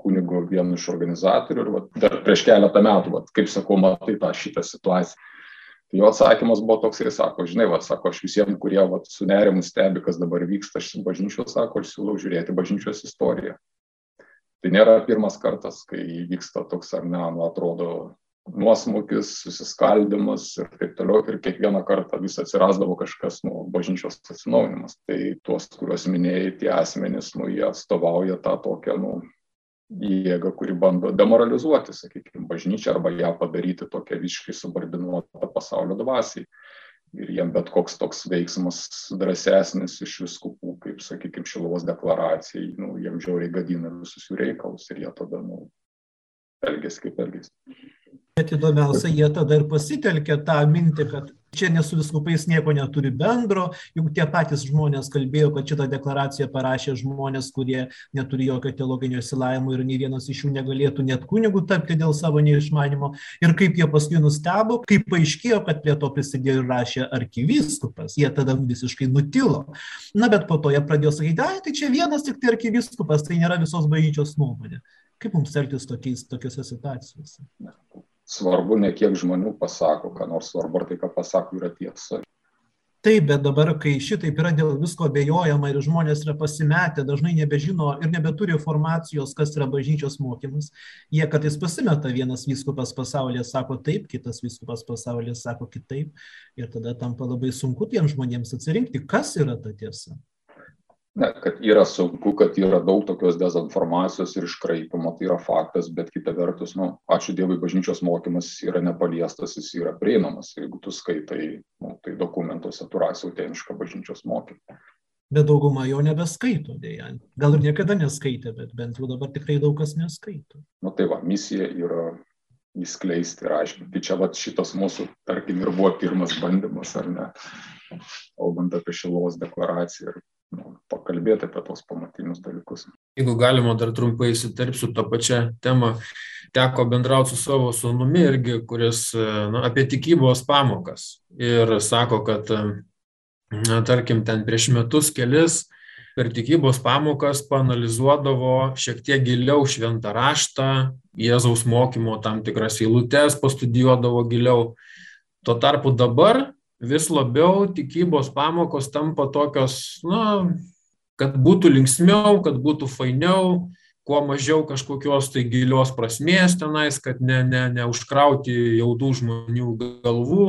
kunigu vienu iš organizatorių ir vat, dar prieš keletą metų, vat, kaip sakau, matai tą šitą situaciją. Tai jo atsakymas buvo toks ir sako, žinai, va, sako, aš visiems, kurie va, su nerimu stebi, kas dabar vyksta, aš bažnyčios, sako, aš siūlau žiūrėti bažnyčios istoriją. Tai nėra pirmas kartas, kai vyksta toks, ar ne, nu, atrodo, nuosmukis, susiskaldimas ir taip toliau. Ir kiekvieną kartą vis atsirasdavo kažkas, nu, bažnyčios atsinaujinimas. Tai tuos, kuriuos minėjai, tie asmenys, nu, jie atstovauja tą tokią, nu, jėgą, kuri bando demoralizuoti, sakykime, bažnyčią arba ją padaryti tokią visiškai subordinuotą pasaulio dvasiai. Ir jiem bet koks toks veiksmas drąsesnis iš viskupų, kaip, sakykime, Šilovos deklaracijai, nu, jiem žiauriai gadina visus jų reikalus ir jie tada, nu, elgesi kaip elgesi. Bet įdomiausia, jie tada ir pasitelkia tą mintį, kad čia nesu viskupais nieko neturi bendro, juk tie patys žmonės kalbėjo, kad šitą deklaraciją parašė žmonės, kurie neturi jokio teologinio įsilavimo ir nei vienas iš jų negalėtų net kunigų tapti dėl savo neišmanimo. Ir kaip jie paskui nustebo, kaip paaiškėjo, kad prie to prisidėjo ir rašė arkivyskupas, jie tada visiškai nutilo. Na, bet po to jie pradėjo sakyti, ai, tai čia vienas tik tai arkivyskupas, tai nėra visos bažnyčios nuomonė. Kaip mums elgtis tokiais, tokiuose situacijose? Svarbu ne kiek žmonių pasako, ką nors svarbu, ar tai, ką pasako, yra tiesa. Taip, bet dabar, kai šitaip yra dėl visko abejojama ir žmonės yra pasimetę, dažnai nebežino ir nebeturi informacijos, kas yra bažnyčios mokymas, jie kartais pasimeta, vienas vyskupas pasaulyje sako taip, kitas vyskupas pasaulyje sako kitaip ir tada tampa labai sunku tiems žmonėms atsirinkti, kas yra ta tiesa. Ne, kad yra sunku, kad yra daug tokios dezinformacijos ir iškraipimo, tai yra faktas, bet kita vertus, nu, ačiū Dievui, bažnyčios mokymas yra nepaliestas, jis yra prieinamas. Jeigu tu skaitai, nu, tai dokumentuose tu rasi autentišką bažnyčios mokymą. Bet dauguma jo nebeskaito dėja. Gal ir niekada neskaitė, bet bent jau dabar tikrai daug kas neskaito. Nu tai va, misija yra įskleisti ir aiškinti. Čia va šitas mūsų, tarkim, ir buvo pirmas bandymas, ar ne, kalbant apie šilos deklaraciją ir nu, pakalbėti apie tos pamatinius dalykus. Jeigu galima dar trumpai įsiterpsiu tą pačią temą, teko bendrauti su savo sunumi irgi, kuris nu, apie tikybos pamokas ir sako, kad, na, tarkim, ten prieš metus kelis per tikybos pamokas panalizuodavo šiek tiek giliau šventą raštą, Jėzaus mokymo tam tikras eilutes pastudijuodavo giliau. Tuo tarpu dabar vis labiau tikybos pamokos tampa tokios, na, kad būtų linksmiau, kad būtų fainiau, kuo mažiau kažkokios tai gilios prasmės tenais, kad ne, ne, neužkrauti jaudų žmonių galvų.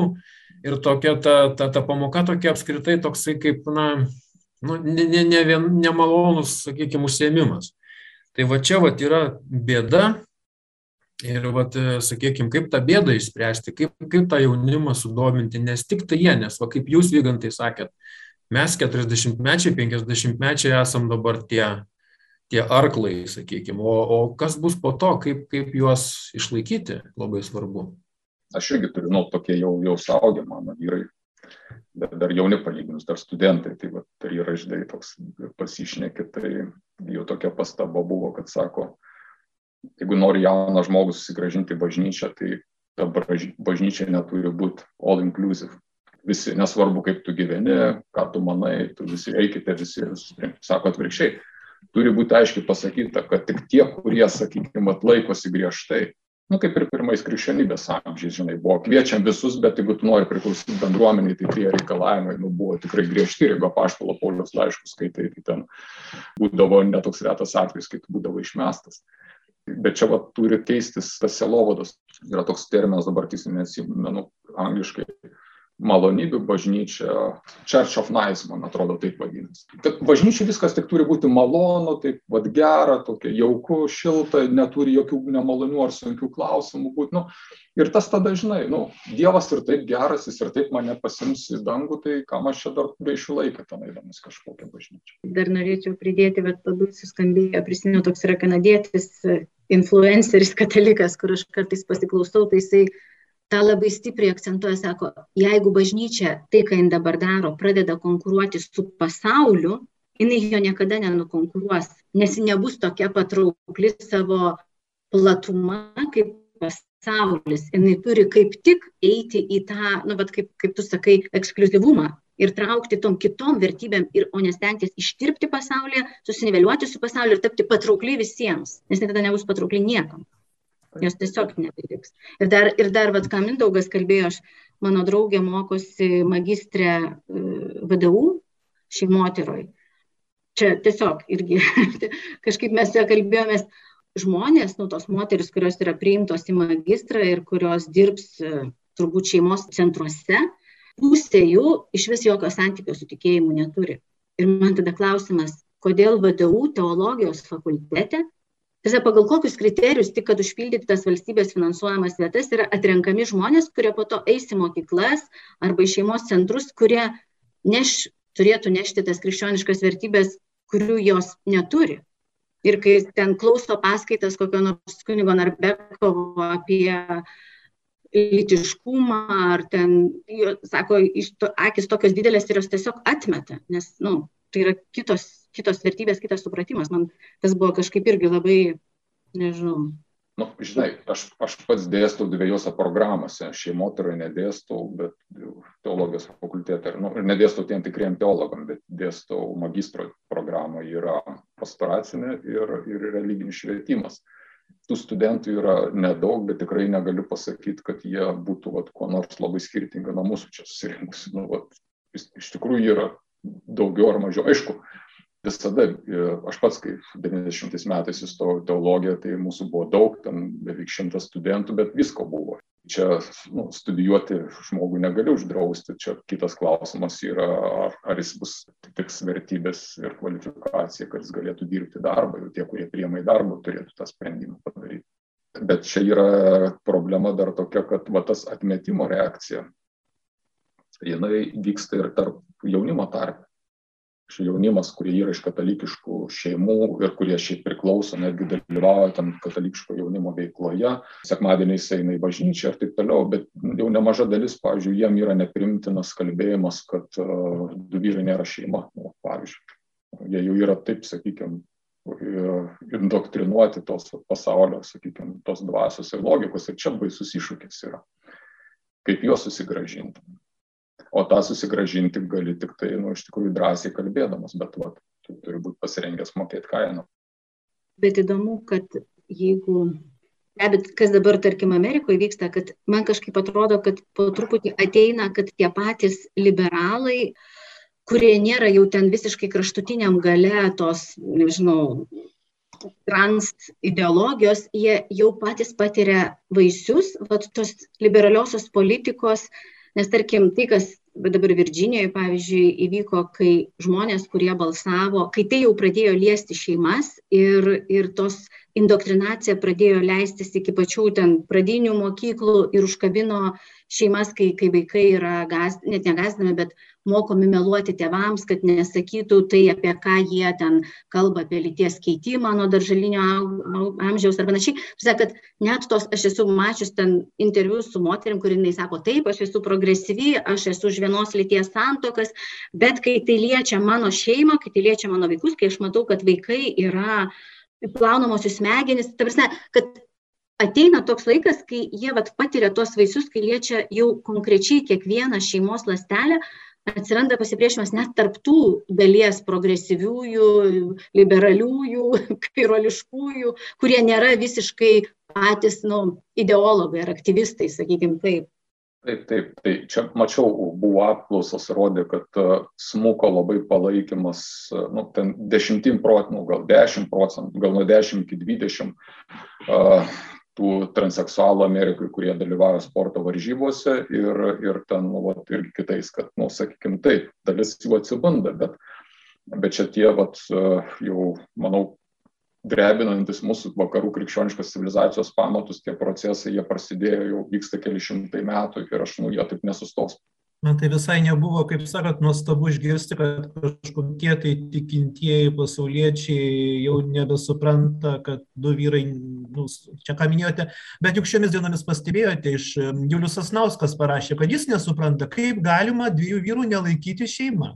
Ir tokia ta, ta, ta pamoka tokia apskritai toksai kaip, na, nu, ne, ne, ne vien nemalonus, sakykime, užsiemimas. Tai va čia va yra bėda, Ir, vat, sakykime, kaip tą bėdą išspręsti, kaip, kaip tą jaunimą sudominti, nes tik tai jie, nes, va, kaip jūs vygantai sakėt, mes 40-mečiai, 50-mečiai esam dabar tie, tie arklai, sakykime, o, o kas bus po to, kaip, kaip juos išlaikyti, labai svarbu. Aš irgi turiu, nu, tokie jau, jau saugę mano vyrai, bet dar jauni palyginus, dar studentai, tai, va, tai yra žinai toks pasišnekė, tai jau tokia pastaba buvo, kad sako, jeigu nori jauną žmogų susigražinti bažnyčią, tai ta bažnyčia neturi būti all inclusive. Visi, nesvarbu, kaip tu gyveni, ką tu manai, tu visi eikite, visi, sako atvirkščiai. Turi būti aiškiai pasakyta, kad tik tie, kurie, sakykime, laikosi griežtai, nu, kaip ir pirmais krikščionybės amžiais, žinai, buvo kviečiam visus, bet jeigu tu nori priklausyti bendruomeniai, tai tie reikalavimai nu, buvo tikrai griežti, ir jeigu paštalo Paulius laiškus skaitai, tai ten būdavo netoks retas atvejis, kai būdavo išmestas. Bet čia va, turi keistis tas selovados. Yra toks terminas, dabar tiksliai neatsimenu angliškai, malonybių bažnyčia, Church of Nice, man atrodo, taip vadinasi. Kad bažnyčiai viskas tik turi būti malonu, taip vad gera, tokia jauku, šilta, neturi jokių nemalonių ar sunkių klausimų būti. Nu, ir tas tada, žinai, nu, Dievas ir taip geras, jis ir taip mane pasims į dangų, tai kam aš čia dar gaišiu laiką ten eidamas kažkokią bažnyčią. Dar norėčiau pridėti, bet labai suskambėjo, prisimenu, toks yra kanadietis influenceris katalikas, kur aš kartais pasiklausau, tai jisai tą labai stipriai akcentuoja, sako, jeigu bažnyčia tai, ką jin dabar daro, pradeda konkuruoti su pasauliu, jinai jo niekada nenukonkuruos, nes ji nebus tokia patraukli savo platuma kaip pasaulis. Jinai turi kaip tik eiti į tą, nu, bet kaip, kaip tu sakai, ekskluzyvumą ir traukti tom kitom vertybėm, ir, o nestengtis ištirpti pasaulyje, susiniveliuoti su pasauliu ir tapti patraukli visiems, nes tada nebus patraukli niekam jos tiesiog nebeliks. Ir dar, ir dar vat, ką Mindaugas kalbėjo, aš, mano draugė mokosi magistrė e, VDU šeimoteroj. Čia tiesiog irgi [laughs] kažkaip mes ja kalbėjomės, žmonės, nu tos moteris, kurios yra priimtos į magistrą ir kurios dirbs e, turbūt šeimos centruose, pusė jų iš vis jokio santykio su tikėjimu neturi. Ir man tada klausimas, kodėl VDU teologijos fakultete Tiesa, pagal kokius kriterijus, tik kad užpildyti tas valstybės finansuojamas vietas, yra atrenkami žmonės, kurie po to eis į mokyklas arba į šeimos centrus, kurie neš, turėtų nešti tas krikščioniškas vertybės, kurių jos neturi. Ir kai ten klauso paskaitas kokio nors kunigo Narbekovo apie lytiškumą, ar ten, sako, to, akis tokios didelės ir jos tiesiog atmeta, nes, na, nu, tai yra kitos kitos vertybės, kitas supratimas. Man tas buvo kažkaip irgi labai, nežinau. Nu, žinai, aš, aš pats dėstau dviejose programuose, šeimoterai nedėstau, bet teologijos fakultete, nu, nedėstau tiem tikriem teologam, bet dėstau magistro programą, yra pastoracinė ir, ir religinis švietimas. Tų studentų yra nedaug, bet tikrai negaliu pasakyti, kad jie būtų vat, kuo nors labai skirtingi nuo mūsų čia susirinkusių. Nu, vat, iš tikrųjų yra daugiau ar mažiau. Aišku, visada, e, aš pats, kai 90 metais įstojau teologiją, tai mūsų buvo daug, ten beveik šimtas studentų, bet visko buvo. Čia nu, studijuoti žmogų negali uždrausti, čia kitas klausimas yra, ar, ar jis bus atitiks vertybės ir kvalifikaciją, kad jis galėtų dirbti darbą, jau tie, kurie priema į darbą, turėtų tą sprendimą padaryti. Bet čia yra problema dar tokia, kad va, tas atmetimo reakcija, jinai vyksta ir tarp jaunimo tarp jaunimas, kurie yra iš katalikiškų šeimų ir kurie šiaip priklauso, netgi dalyvauja tam katalikiško jaunimo veikloje, sekmadieniais eina į bažnyčią ir taip toliau, bet jau nemaža dalis, pavyzdžiui, jiem yra neprimtinas kalbėjimas, kad uh, du vyrai nėra šeima, nu, pavyzdžiui. Jie jau yra taip, sakykime, indoktrinuoti tos pasaulio, sakykime, tos dvasios ir logikos ir čia baisus iššūkis yra. Kaip juos susigražinti o tą susigražinti gali tik tai, nu, iš tikrųjų drąsiai kalbėdamas, bet va, tu turi būti pasirengęs mokėti kainą. Bet įdomu, kad jeigu stebit, kas dabar, tarkim, Amerikoje vyksta, kad man kažkaip atrodo, kad po truputį ateina, kad tie patys liberalai, kurie nėra jau ten visiškai kraštutiniam gale tos, nežinau, trans ideologijos, jie jau patys patiria vaisius, vat, tos liberaliosios politikos, nes tarkim, tai, kas bet dabar Virginijoje, pavyzdžiui, įvyko, kai žmonės, kurie balsavo, kai tai jau pradėjo liesti šeimas ir, ir tos indoktrinacija pradėjo leistis iki pačių ten pradinių mokyklų ir užkabino šeimas, kai, kai vaikai yra, gaz, net negazdami, bet mokomi meluoti tėvams, kad nesakytų tai, apie ką jie ten kalba, apie lyties keitimą nuo darželinio amžiaus ar panašiai. Kad net tos, aš esu mačius ten interviu su moterim, kur jinai sako, taip, aš esu progresyvi, aš esu už vienos lyties santokas, bet kai tai liečia mano šeimą, kai tai liečia mano vaikus, kai aš matau, kad vaikai yra plaunamosios smegenys, ta prasme, kad ateina toks laikas, kai jie vat, patiria tuos vaisius, kai liečia jau konkrečiai kiekvieną šeimos lastelę, atsiranda pasipriešinimas net tarptų dalies progresyviųjų, liberaliųjų, [laughs] kairoliškųjų, kurie nėra visiškai patys nu, ideologai ar aktyvistai, sakykime taip. Taip, taip, tai čia mačiau, buvo apklausos, rodė, kad smuko labai palaikymas, nu, ten 10 procentų, gal 10 procentų, gal nuo 10 iki 20 tų transseksualų Amerikai, kurie dalyvauja sporto varžybose ir, ir ten, nu, vat, ir kitais, kad, nu, sakykime, taip, dalis jų atsibunda, bet, bet čia tie, vat, jau, manau, drebinantis mūsų vakarų krikščioniškos civilizacijos pamatus, tie procesai, jie prasidėjo, jau vyksta keli šimtai metų ir aš, nu, jie taip nesustos man tai visai nebuvo, kaip sakot, nuostabu išgirsti, kad kažkokie tai tikintieji pasauliečiai jau nebesupranta, kad du vyrai, nu, čia ką minėjote, bet juk šiomis dienomis pastebėjote, iš Julius Asnauskas parašė, kad jis nesupranta, kaip galima dviejų vyrų nelaikyti šeimą.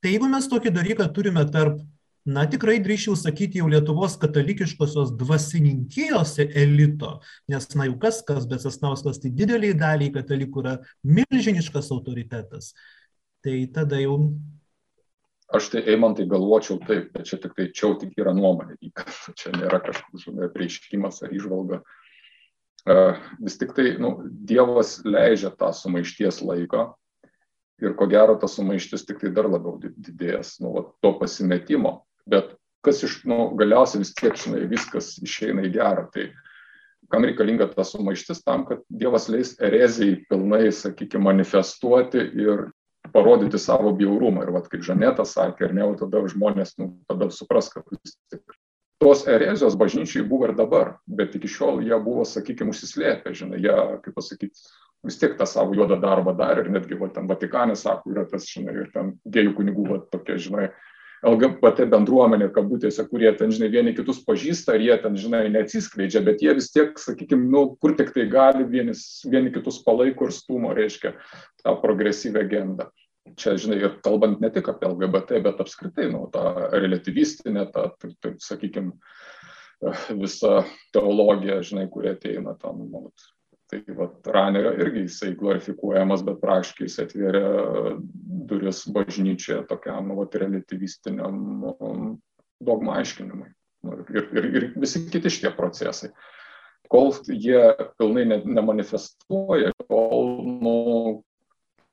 Tai jeigu mes tokį dalyką turime tarp na tikrai drįsčiau sakyti jau Lietuvos katalikiškosios dvasininkijos elito, nes na jau kas, kas, bet Sasnauskas tai dideliai daliai katalikų yra milžiniškas autoritetas. Tai tada jau Aš tai Eimantai galvočiau taip, bet čia tik tai čia tik yra nuomonė, čia nėra kažkoks prieiškimas ar išvalga. Vis tik tai nu, Dievas leidžia tą sumaišties laiką ir ko gero ta sumaištis tik tai dar labiau didės, nu, va, to pasimetimo bet kas iš, nu, galiausiai vis tiek, žinai, viskas išeina į gerą. Tai kam reikalinga ta sumaištis tam, kad Dievas leis erezijai pilnai, sakykime, manifestuoti ir parodyti savo bjaurumą. Ir vad, kaip Žaneta sakė, ar ne, tada žmonės, nu, tada supras, kad vis tik tos erezijos bažnyčiai buvo ir dabar, bet iki šiol jie buvo, sakykime, užsislėpę, žinai, jie, kaip pasakyti, vis tiek tą savo juodą darbą darė ir netgi, va, ten Vatikanė sako, yra tas, žinai, ir ten gėjų kunigų, va, tokie, žinai, LGBT bendruomenė, kabutėse, kurie ten, žinai, vieni kitus pažįsta ir jie ten, žinai, neatsiskleidžia, bet jie vis tiek, sakykime, nu, kur tik tai gali, vienis, vieni kitus palaiko ir stumo, reiškia, tą progresyvę agendą. Čia, žinai, ir kalbant ne tik apie LGBT, bet apskritai, nu, tą relativistinę, tą, taip, taip sakykime, visą teologiją, žinai, kurie ateina tam, nu, Tai vat, Ranerio irgi jisai glorifikuojamas, bet praškai jis atvėrė duris bažnyčioje tokiam nu, vat, relativistiniam nu, dogma aiškinimui. Nu, ir, ir, ir visi kiti šitie procesai. Kol jie pilnai ne, nemanifestuoja, kol nu,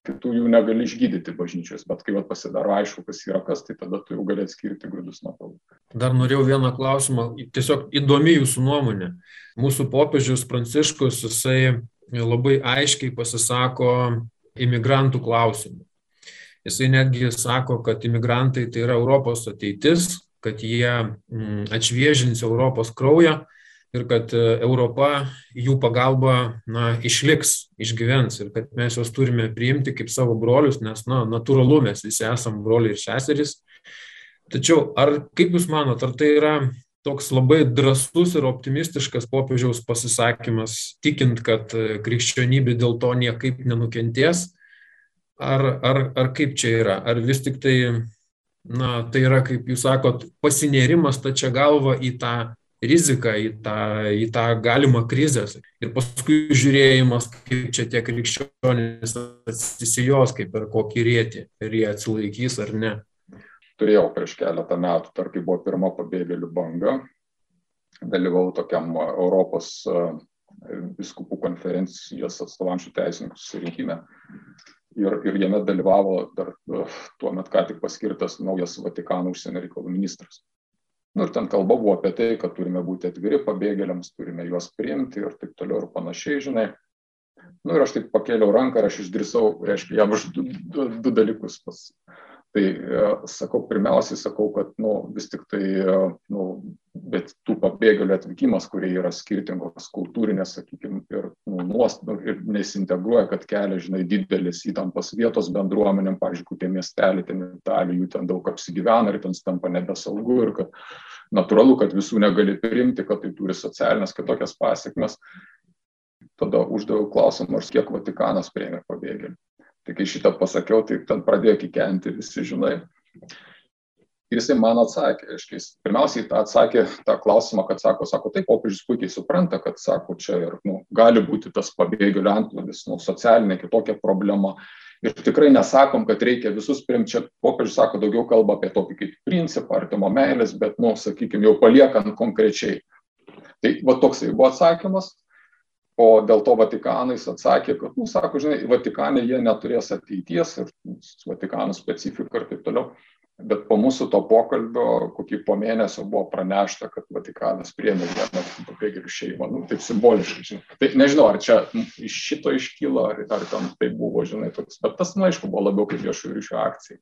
kitų jų negali išgydyti bažnyčios, bet kai vat, pasidaro aišku, kas yra kas, tai tada tu jau gali atskirti grūdus nuo pelų. Dar norėjau vieną klausimą, tiesiog įdomi jūsų nuomonė. Mūsų popiežius Pranciškus, jisai labai aiškiai pasisako imigrantų klausimų. Jisai netgi sako, kad imigrantai tai yra Europos ateitis, kad jie mm, atšviežins Europos kraują ir kad e, Europa jų pagalba na, išliks, išgyvens ir kad mes juos turime priimti kaip savo brolius, nes na, natūralu mes visi esame broliai ir seserys. Tačiau ar kaip Jūs manot, ar tai yra toks labai drasus ir optimistiškas popiežiaus pasisakymas, tikint, kad e, krikščionybė dėl to niekaip nenukentės, ar, ar, ar kaip čia yra, ar vis tik tai, na, tai yra, kaip jūs sakot, pasinėrimas tačia galva į tą riziką, į tą, į tą galimą krizę. Ir paskui žiūrėjimas, kaip čia tie krikščionys atsisijos, kaip per kokį rėtį, ar jie atsilaikys ar ne. Turėjau prieš keletą metų, tarp kai buvo pirma pabėgėlių banga, dalyvau tokiam Europos viskupų konferencijos atstovaujančių teisininkų susirinkime. Ir, ir jame dalyvavo dar tuo metu ką tik paskirtas naujas Vatikano užsienio reikalų ministras. Nu, ir ten kalba buvo apie tai, kad turime būti atviri pabėgėliams, turime juos priimti ir taip toliau ir panašiai, žinai. Nu, ir aš taip pakėliau ranką ir aš išdrįsau, reiškia, jam už du, du, du dalykus pas, Tai e, sakau, pirmiausiai sakau, kad nu, vis tik tai, e, nu, bet tų pabėgėlių atvykimas, kurie yra skirtingos kultūrinės, sakykime, ir, nu, nuost, ir nesintegruoja, kad kelia, žinai, didelis įtampas vietos bendruomenėm, pavyzdžiui, kokie miesteliai, ten Italijų, jų ten daug apsigyvena ir ten tampa nebesaugu ir kad natūralu, kad visų negali priimti, kad tai turi socialinės kitokias pasiekmes. Tada uždaviau klausimą, ar kiek Vatikanas prieimė pabėgėlių. Tai kai šitą pasakiau, tai ten pradėjo kikenti visi, žinai. Ir jisai man atsakė, aiškiai, pirmiausiai atsakė tą klausimą, kad sako, sako, taip, popiežius puikiai supranta, kad, sako, čia ir, nu, gali būti tas pabėgėlių antplūdis, nu, socialinė kitokia problema. Ir tikrai nesakom, kad reikia visus priimti, čia popiežius sako, daugiau kalba apie tokį kaip principą, artimo meilės, bet, nu, sakykime, jau paliekant konkrečiai. Tai va toksai buvo atsakymas, o dėl to Vatikanas atsakė, kad, nu, sako, žinai, Vatikane jie neturės ateities ir Vatikano specifika ir taip toliau. Bet po mūsų to pokalbio, kokį po mėnesio buvo pranešta, kad Vatikanas priėmė vieną pabėgėlių šeimą, nu, taip simboliškai, žinai. Tai nežinau, ar čia iš šito iškyla, ar, ar ten tai buvo, žinai, toks, bet tas, na, aišku, buvo labiau kaip viešųjų ryšių akcija.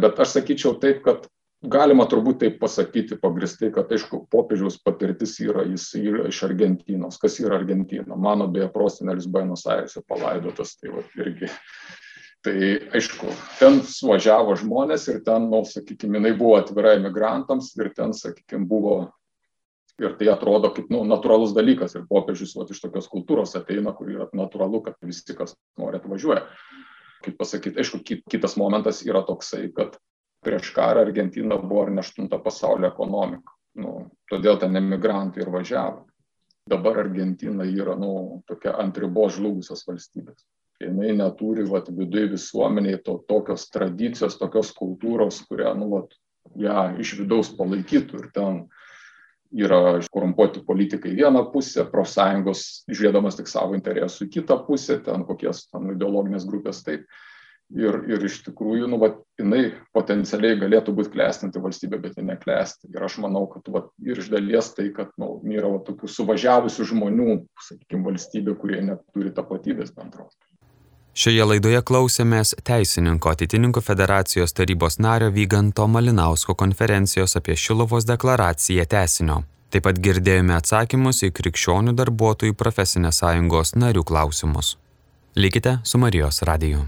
Bet aš sakyčiau taip, kad galima turbūt taip pasakyti pagristai, kad aišku, popiežiaus patirtis yra, jis yra iš Argentinos. Kas yra Argentina? Mano beje, prosenelis Buenos Airese palaidotas, tai va, irgi. Tai aišku, ten suvažiavo žmonės ir ten, nu, sakykime, jinai buvo atvira imigrantams ir ten, sakykime, buvo ir tai atrodo kaip nu, natūralus dalykas ir popiežius vat, iš tokios kultūros ateina, kur yra natūralu, kad visi, kas nori, atvažiuoja. Kaip pasakyti, aišku, kitas momentas yra toksai, kad prieš karą Argentina buvo ar ne aštunta pasaulio ekonomika. Nu, todėl ten emigrantai ir važiavo. Dabar Argentina yra nu, tokia ant ribos žlugusios valstybės. Jinai neturi vat, viduje visuomeniai to, tokios tradicijos, tokios kultūros, kurią nu, vat, ją iš vidaus palaikytų ir ten yra korumpuoti politikai vieną pusę, profsąjungos žiūrėdamas tik savo interesų į kitą pusę, ten kokias ten ideologinės grupės taip ir, ir iš tikrųjų, nu, va, jinai potencialiai galėtų būti klestinti valstybė, bet ji neklesti. Ir aš manau, kad va, ir iš dalies tai, kad nu, yra va, tokių suvažiavusių žmonių, sakykime, valstybė, kurie neturi tapatybės bendros. Šioje laidoje klausėmės Teisininko atitininkų federacijos tarybos nario Vyganto Malinausko konferencijos apie Šilovos deklaraciją tesinio. Taip pat girdėjome atsakymus į krikščionių darbuotojų profesinės sąjungos narių klausimus. Likite su Marijos radiju.